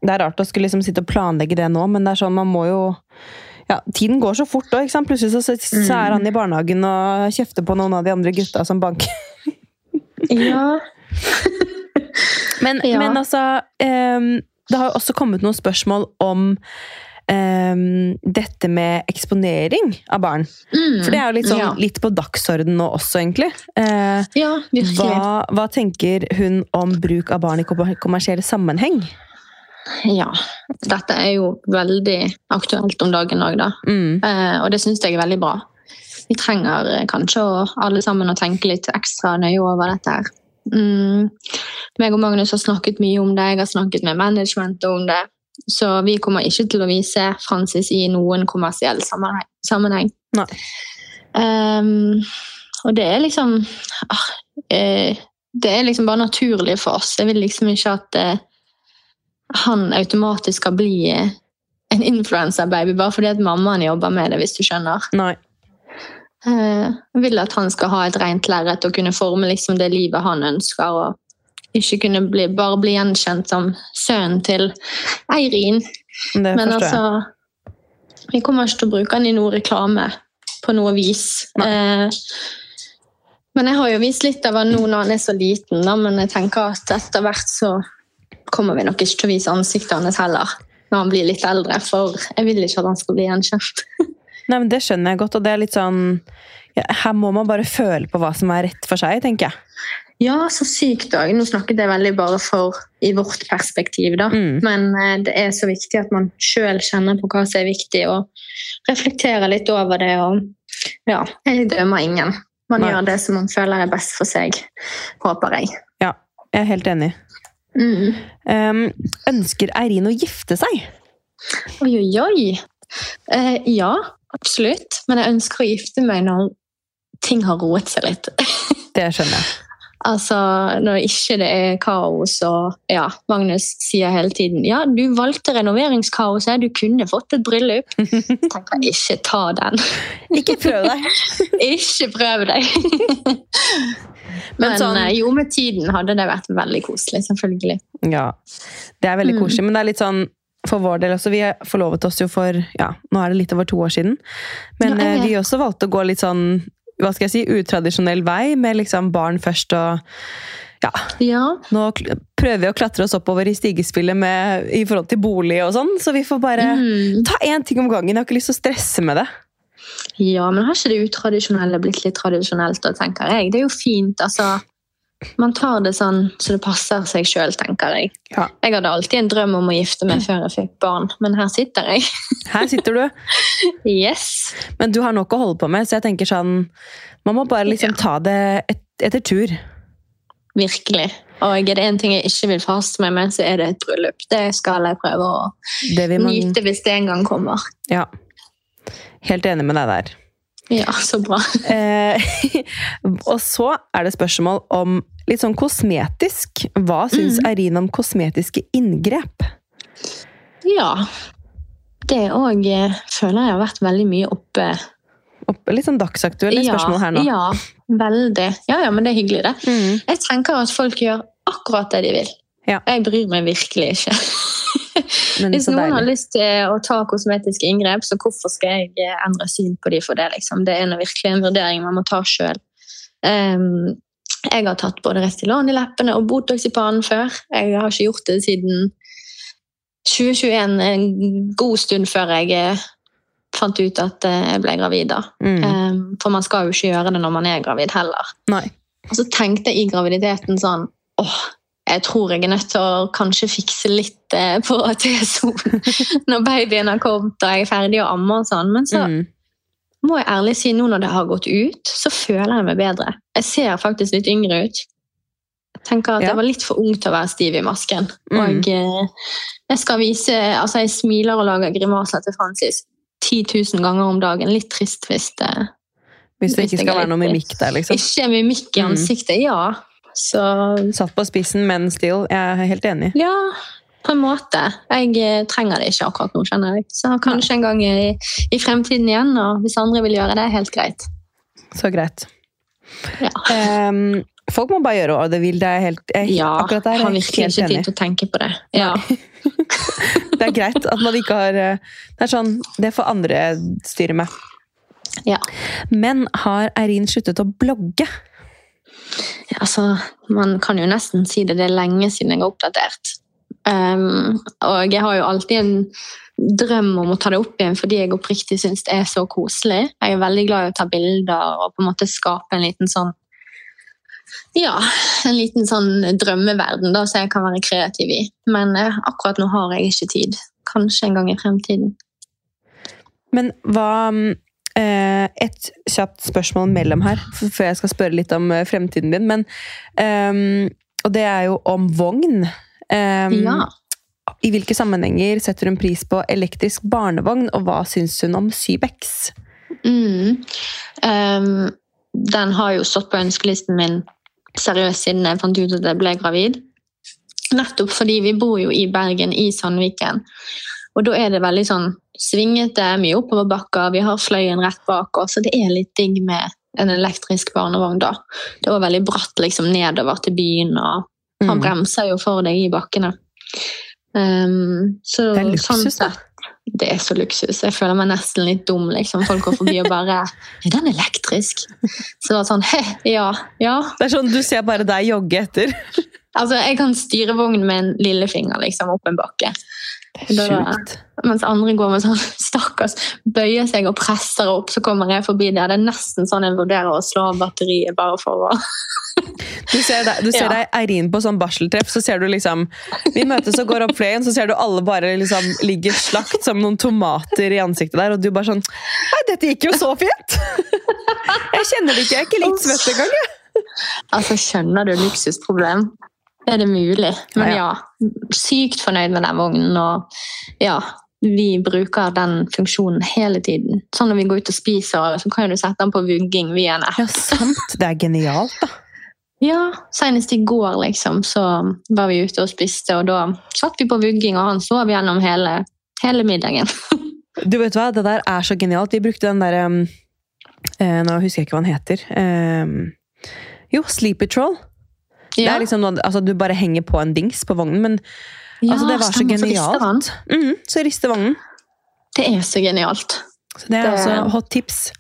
Det er rart å skulle liksom sitte og planlegge det nå, men det er sånn man må jo ja, Tiden går så fort òg. Plutselig så, så er han i barnehagen og kjefter på noen av de andre gutta som banker. Ja. Men, Ja. men altså ehm, Det har jo også kommet noen spørsmål om Um, dette med eksponering av barn. Mm. For det er jo litt, sånn, ja. litt på dagsorden nå også, egentlig. Uh, ja, hva, hva tenker hun om bruk av barn i kommer- kommersiell sammenheng? Ja. Dette er jo veldig aktuelt om dagen òg, da. Mm. Uh, og det syns jeg er veldig bra. Vi trenger eh, kanskje å, alle sammen å tenke litt ekstra nøye over dette her. Mm. Meg og Magnus har snakket mye om det, jeg har snakket med managementet om det. Så vi kommer ikke til å vise Francis i noen kommersiell sammenheng. Ehm, og det er liksom ah, eh, Det er liksom bare naturlig for oss. Jeg vil liksom ikke at eh, han automatisk skal bli en influenserbaby bare fordi at mammaen jobber med det, hvis du skjønner. Nei. Eh, Jeg vil at han skal ha et rent lerret og kunne forme liksom det livet han ønsker. og ikke kunne bli, bare bli gjenkjent som sønnen til Eirin. Men altså Vi kommer ikke til å bruke han i noe reklame på noe vis. Eh, men jeg har jo vist litt av han nå når han er så liten, da, men jeg tenker at etter hvert så kommer vi nok ikke til å vise ansiktet hans heller. Når han blir litt eldre, for jeg vil ikke at han skal bli gjenkjent. Nei, men Det skjønner jeg godt, og det er litt sånn ja, Her må man bare føle på hva som er rett for seg, tenker jeg. Ja, så sykt òg. Nå snakket jeg veldig bare for i vårt perspektiv, da. Mm. Men eh, det er så viktig at man sjøl kjenner på hva som er viktig, og reflekterer litt over det. Og ja, jeg dømmer ingen. Man Nei. gjør det som man føler er best for seg, håper jeg. Ja, jeg er helt enig. Mm. Um, ønsker Eirin å gifte seg? Oi, oi, oi. Eh, ja, absolutt. Men jeg ønsker å gifte meg når ting har roet seg litt. Det skjønner jeg. Altså, Når ikke det er kaos og ja, Magnus sier hele tiden ja, du valgte renoveringskaoset, du kunne fått et bryllup. tenker jeg, ikke ta den. Ikke prøv deg. ikke prøv deg. Men, Men sånn- eh, jo, med tiden hadde det vært veldig koselig, selvfølgelig. Ja, det er veldig Mm. koselig, men det er litt sånn for vår del også, Vi forlovet oss jo for ja, nå er det litt over to år siden. Men Ja, eh, vi også valgte å gå litt sånn hva skal jeg si, utradisjonell vei, med liksom barn først og ja, Ja, Nå prøver vi å klatre oss oppover i stigespillet med, i forhold til bolig og sånn, så vi får bare mm. ta én ting om gangen. Jeg har ikke lyst til å stresse med det. ja, men har ikke det utradisjonelle blitt litt tradisjonelt, da, tenker jeg? Det er jo fint, altså. Man tar det sånn så det passer seg sjøl, tenker jeg. Ja. Jeg hadde alltid en drøm om å gifte meg før jeg fikk barn, men her sitter jeg. Her sitter du, Yes! men du har nok å holde på med, så jeg tenker sånn Man må bare liksom ta det et, etter tur. Virkelig. Og er det én ting jeg ikke vil forhaste meg med, så er det et bryllup. Det skal jeg prøve å man nyte hvis det en gang kommer. Ja. Helt enig med deg der. Ja, så bra. Eh, og så er det spørsmål om litt sånn kosmetisk. Hva syns Mm. Eirin om kosmetiske inngrep? Ja. Det òg føler jeg har vært veldig mye oppe. oppe litt sånn dagsaktuelle spørsmål her nå. Ja, veldig. Ja, ja, men det er hyggelig, det. Mm. Jeg tenker at folk gjør akkurat det de vil. Ja. Jeg bryr meg virkelig ikke. Men Hvis noen har lyst til å ta kosmetiske inngrep, så hvorfor skal jeg eh, endre syn på de for det? Liksom? Det er virkelig en vurdering man må ta sjøl. jeg har tatt både Restylane i leppene og Botox i pannen før. Jeg har ikke gjort det siden 2021, en god stund før jeg eh, fant ut at eh, jeg ble gravid. da. Mm. Um, for man skal jo ikke gjøre det når man er gravid heller. Nei. Og så tenkte jeg i graviditeten sånn åh, jeg tror jeg er nødt til å kanskje fikse litt eh, på T-sonen når babyen har kommet og jeg er ferdig å amme og sånn. Men så Mm. må jeg ærlig si, nå når det har gått ut, så føler jeg meg bedre. Jeg ser faktisk litt yngre ut. Jeg tenker at Ja. jeg var litt for ung til å være stiv i masken. Mm. Og eh, jeg skal vise Altså, jeg smiler og lager grimaser til Francis 10 000 ganger om dagen. Litt trist hvis det Hvis det ikke skal være noe mimikk der, liksom. ikke mimikk i Mm. ansiktet. Ja. Så Satt på spissen, men still. Jeg er helt enig. Ja, på en måte. Jeg eh, trenger det ikke akkurat nå, kjenner jeg. Så kanskje en gang i, i fremtiden igjen, og hvis andre vil gjøre det, helt greit. Så greit. Ja. Um, folk må bare gjøre hva de vil. Det er helt, jeg, Ja, akkurat der er har virkelig ikke tid til å tenke på det. Ja. Det er greit at man ikke har eh, Det er sånn, det får andre styre med. Ja. Men har Eirin sluttet å blogge? Altså, man kan jo nesten si det. Det er lenge siden jeg har oppdatert. Um, og jeg har jo alltid en drøm om å ta det opp igjen fordi jeg oppriktig syns det er så koselig. Jeg er veldig glad i å ta bilder og på en måte skape en liten sånn Ja, en liten sånn drømmeverden da, så jeg kan være kreativ i. Men eh, akkurat nå har jeg ikke tid. Kanskje en gang i fremtiden. Men hva mm, Et kjapt spørsmål mellom her, før jeg skal spørre litt om eh, fremtiden din. Men, um, og det er jo om vogn. Um, Ja. I hvilke sammenhenger setter hun pris på elektrisk barnevogn, og hva syns hun om Sybex? Mm. Um, den har jo stått på ønskelisten min seriøst siden jeg fant ut at jeg ble gravid. Nettopp fordi vi bor jo i Bergen, i Sandviken. Og da er det veldig sånn svingete, mye oppoverbakker, vi har fløyen rett bak oss, så det er litt digg med en elektrisk barnevogn da. Det var veldig bratt liksom nedover til byen, og han Mm. bremser jo for deg i bakkene. Um, så Det er luksus, sånn da. sett, det er så luksus. Jeg føler meg nesten litt dum. liksom. Folk går forbi og bare Er den elektrisk? Så det var sånn He, ja, ja. Det er sånn, Du ser bare deg jogge etter. Altså, Jeg kan styre vognen med en lillefinger liksom, opp en bakke. Sjukt. Mens andre går med sånn stakkars, bøyer seg og presser opp, så kommer jeg forbi der. Det er nesten sånn jeg vurderer å slå av batteriet bare for å Du ser, deg, du ser Ja. deg Eirin på sånn barseltreff, så ser du liksom Vi møtes og går opp flere, så ser du alle bare liksom ligger slakt som noen tomater i ansiktet der, og du bare sånn Nei, dette gikk jo så fint! Jeg kjenner det ikke, jeg er ikke litt svett engang. jeg. Altså, skjønner du luksusproblem? Er det mulig? Men Ja, sykt fornøyd med den vognen, og ja, vi bruker den funksjonen hele tiden. Sånn når vi går ut og spiser, så kan du sette den på vugging via en app. Ja, sant. Det er genialt, da. Ja, senest i går liksom, så var vi ute og spiste, og da satt vi på vugging, og han sov gjennom hele, hele middagen. Du vet hva, Det der er så genialt. Vi brukte den derre um, eh, Nå husker jeg ikke hva den heter. Um, jo, Sleepy Troll. Det er liksom altså, Du bare henger på en dings på vognen, men altså, det var så genialt. Mhm, så rister vognen. Det er så genialt. Så det er Det- altså hot tips.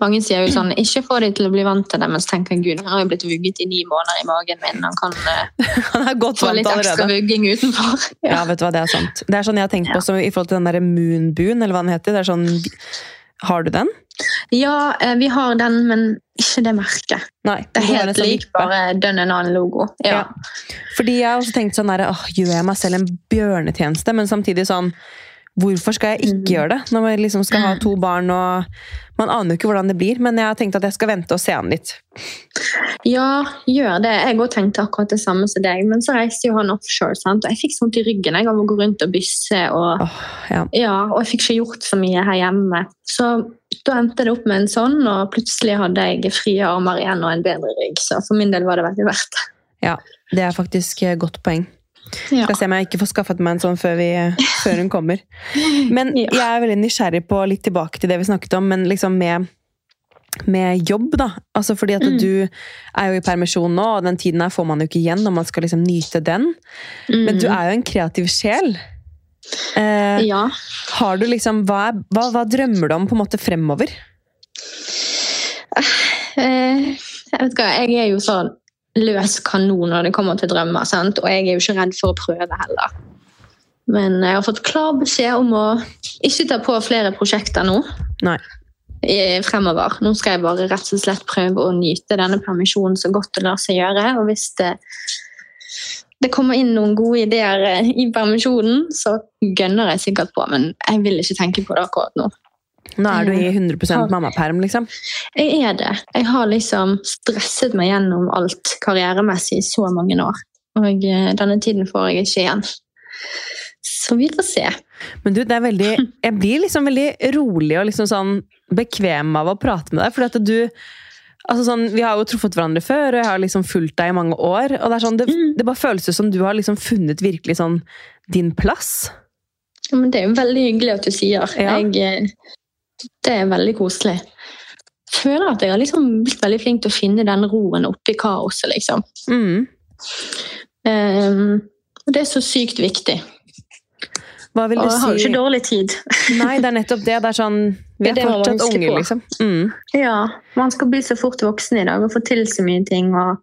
Mange sier jo sånn, ikke få de til å bli vant til det, men så tenker jeg, gud, han har jo blitt vugget i ni måneder i magen min, han kan eh, Han få litt ekstra allerede. vugging utenfor. Ja, vet du hva, det er sant. Det er sånn jeg har tenkt på som i forhold til den der Moonboon, eller hva den heter. Det er sånn, har du den? Ja, eh, vi har den, men ikke det merket. Nei. Det er helt lik, bare dønn en annen logo. Ja. Ja. Fordi jeg har også tenkt sånn der, åh, gjør jeg meg selv en bjørnetjeneste? Men samtidig sånn, hvorfor skal jeg ikke Mm. gjøre det? Når man liksom skal ha to barn, og man aner jo ikke hvordan det blir. Men jeg har tenkt at jeg skal vente og se han litt. ja, gjør det. Jeg òg tenkte akkurat det samme som deg, men så reiste jo han offshore, sant? og jeg fikk sånt i ryggen jeg, av å gå rundt og bysse, og, oh, ja. ja, og jeg fikk ikke gjort så mye her hjemme. Så da endte det opp med en sånn, og plutselig hadde jeg frie armer igjen og en bedre rygg, så for min del var det veldig verdt det. Det er faktisk et godt poeng. Ja. Skal se om jeg ikke får skaffet meg en sånn før, vi, før hun kommer. Men Ja. jeg er veldig nysgjerrig på litt tilbake til det vi snakket om, men liksom med, med jobb, da. Altså fordi at Mm. du er jo i permisjon nå, og den tiden her får man jo ikke igjen når man skal liksom nyte den. Men du Mm. er jo en kreativ sjel. Eh, Ja. har du liksom, hva, hva, hva drømmer du om på en måte fremover? Eh, jeg vet ikke, jeg er jo sånn løs kanon når det kommer til drømmer, sant? og jeg er jo ikke redd for å prøve heller. Men jeg har fått klar beskjed om å ikke ta på flere prosjekter nå. Nei. Fremover. Nå skal jeg bare rett og slett prøve å nyte denne permisjonen så godt det lar seg gjøre. Og hvis det, det kommer inn noen gode ideer eh, i permisjonen, så gønner jeg sikkert på. Men jeg vil ikke tenke på det akkurat nå. Nå er du i 100 Ja. mammaperm, liksom. Jeg er det. Jeg har liksom stresset meg gjennom alt karrieremessig i så mange år. Og eh, denne tiden får jeg ikke igjen. Så vi får se. Men du, det er veldig, jeg blir liksom veldig rolig og liksom sånn bekvem av å prate med deg. For at du altså sånn, Vi har jo truffet hverandre før, og jeg har liksom fulgt deg i mange år. og Det er sånn, det, Mm. det bare føles som du har liksom funnet virkelig sånn din plass. Ja, Men det er jo veldig hyggelig at du sier. Ja. Jeg, eh, det er veldig koselig. Jeg føler at jeg har liksom blitt veldig flink til å finne den roen oppi kaoset, liksom. Mm. Um, det er så sykt viktig. Hva vil Og du jeg har jo ikke dårlig tid. Nei, det er nettopp det. Det er sånn Vi er fortsatt unge, liksom. Mm. Ja, man skal bli så fort voksen i dag og få til så mye ting. Og...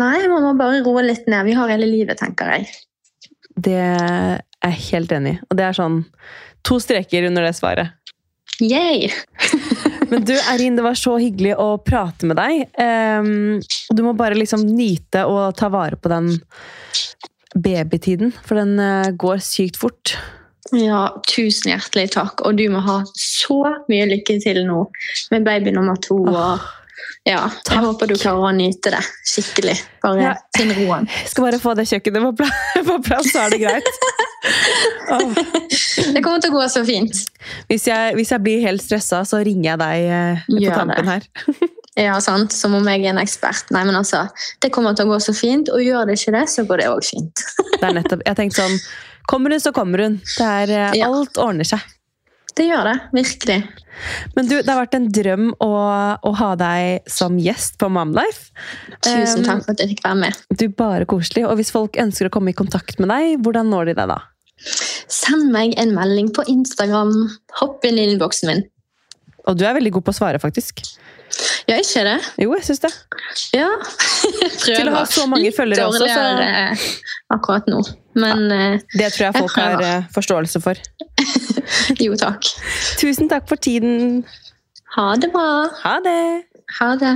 Nei, man må bare roe litt ned. Vi har hele livet, tenker jeg. Det er jeg helt enig i. Og det er sånn to streker under det svaret. Yay! Men du, Erin, det var så hyggelig å prate med deg. Um, du må bare liksom nyte og ta vare på den babytiden, for den uh, går sykt fort. Ja, tusen hjertelig takk. Og du må ha så mye lykke til nå med baby nummer to. Og ja, Takk. jeg håper du klarer å nyte det skikkelig. Bare Ja. finn roen. Skal bare få det kjøkkenet på plass, på plass så er det greit. oh. Det kommer til å gå så fint. Hvis, jeg, hvis jeg blir helt stressa, så ringer jeg deg eh, på Gjør tampen her. Ja, sant? Som om jeg er en ekspert. Nei, men altså, Det kommer til å gå så fint, og gjør det ikke det, så går det òg fint. Det er nettopp, jeg tenkte sånn Kommer hun, så kommer hun. Det er, eh, Ja. Alt ordner seg. Det gjør det. Virkelig. Men du, det har vært en drøm å, å ha deg som gjest på Momlife. Tusen takk for at jeg fikk være med. Du, Bare koselig. Og hvis folk ønsker å komme i kontakt med deg, hvordan når de deg da? Send meg en melding på Instagram. Hopp inn i innboksen min. Og du er veldig god på å svare, faktisk. Ja, ikke det? Jo, jeg syns det. Ja. Til å ha så mange følgere også, så akkurat nå. Men ja, Det tror jeg Jeg folk har eh, forståelse for. jo takk. Tusen takk for tiden. Ha det bra. Ha det! Ha det.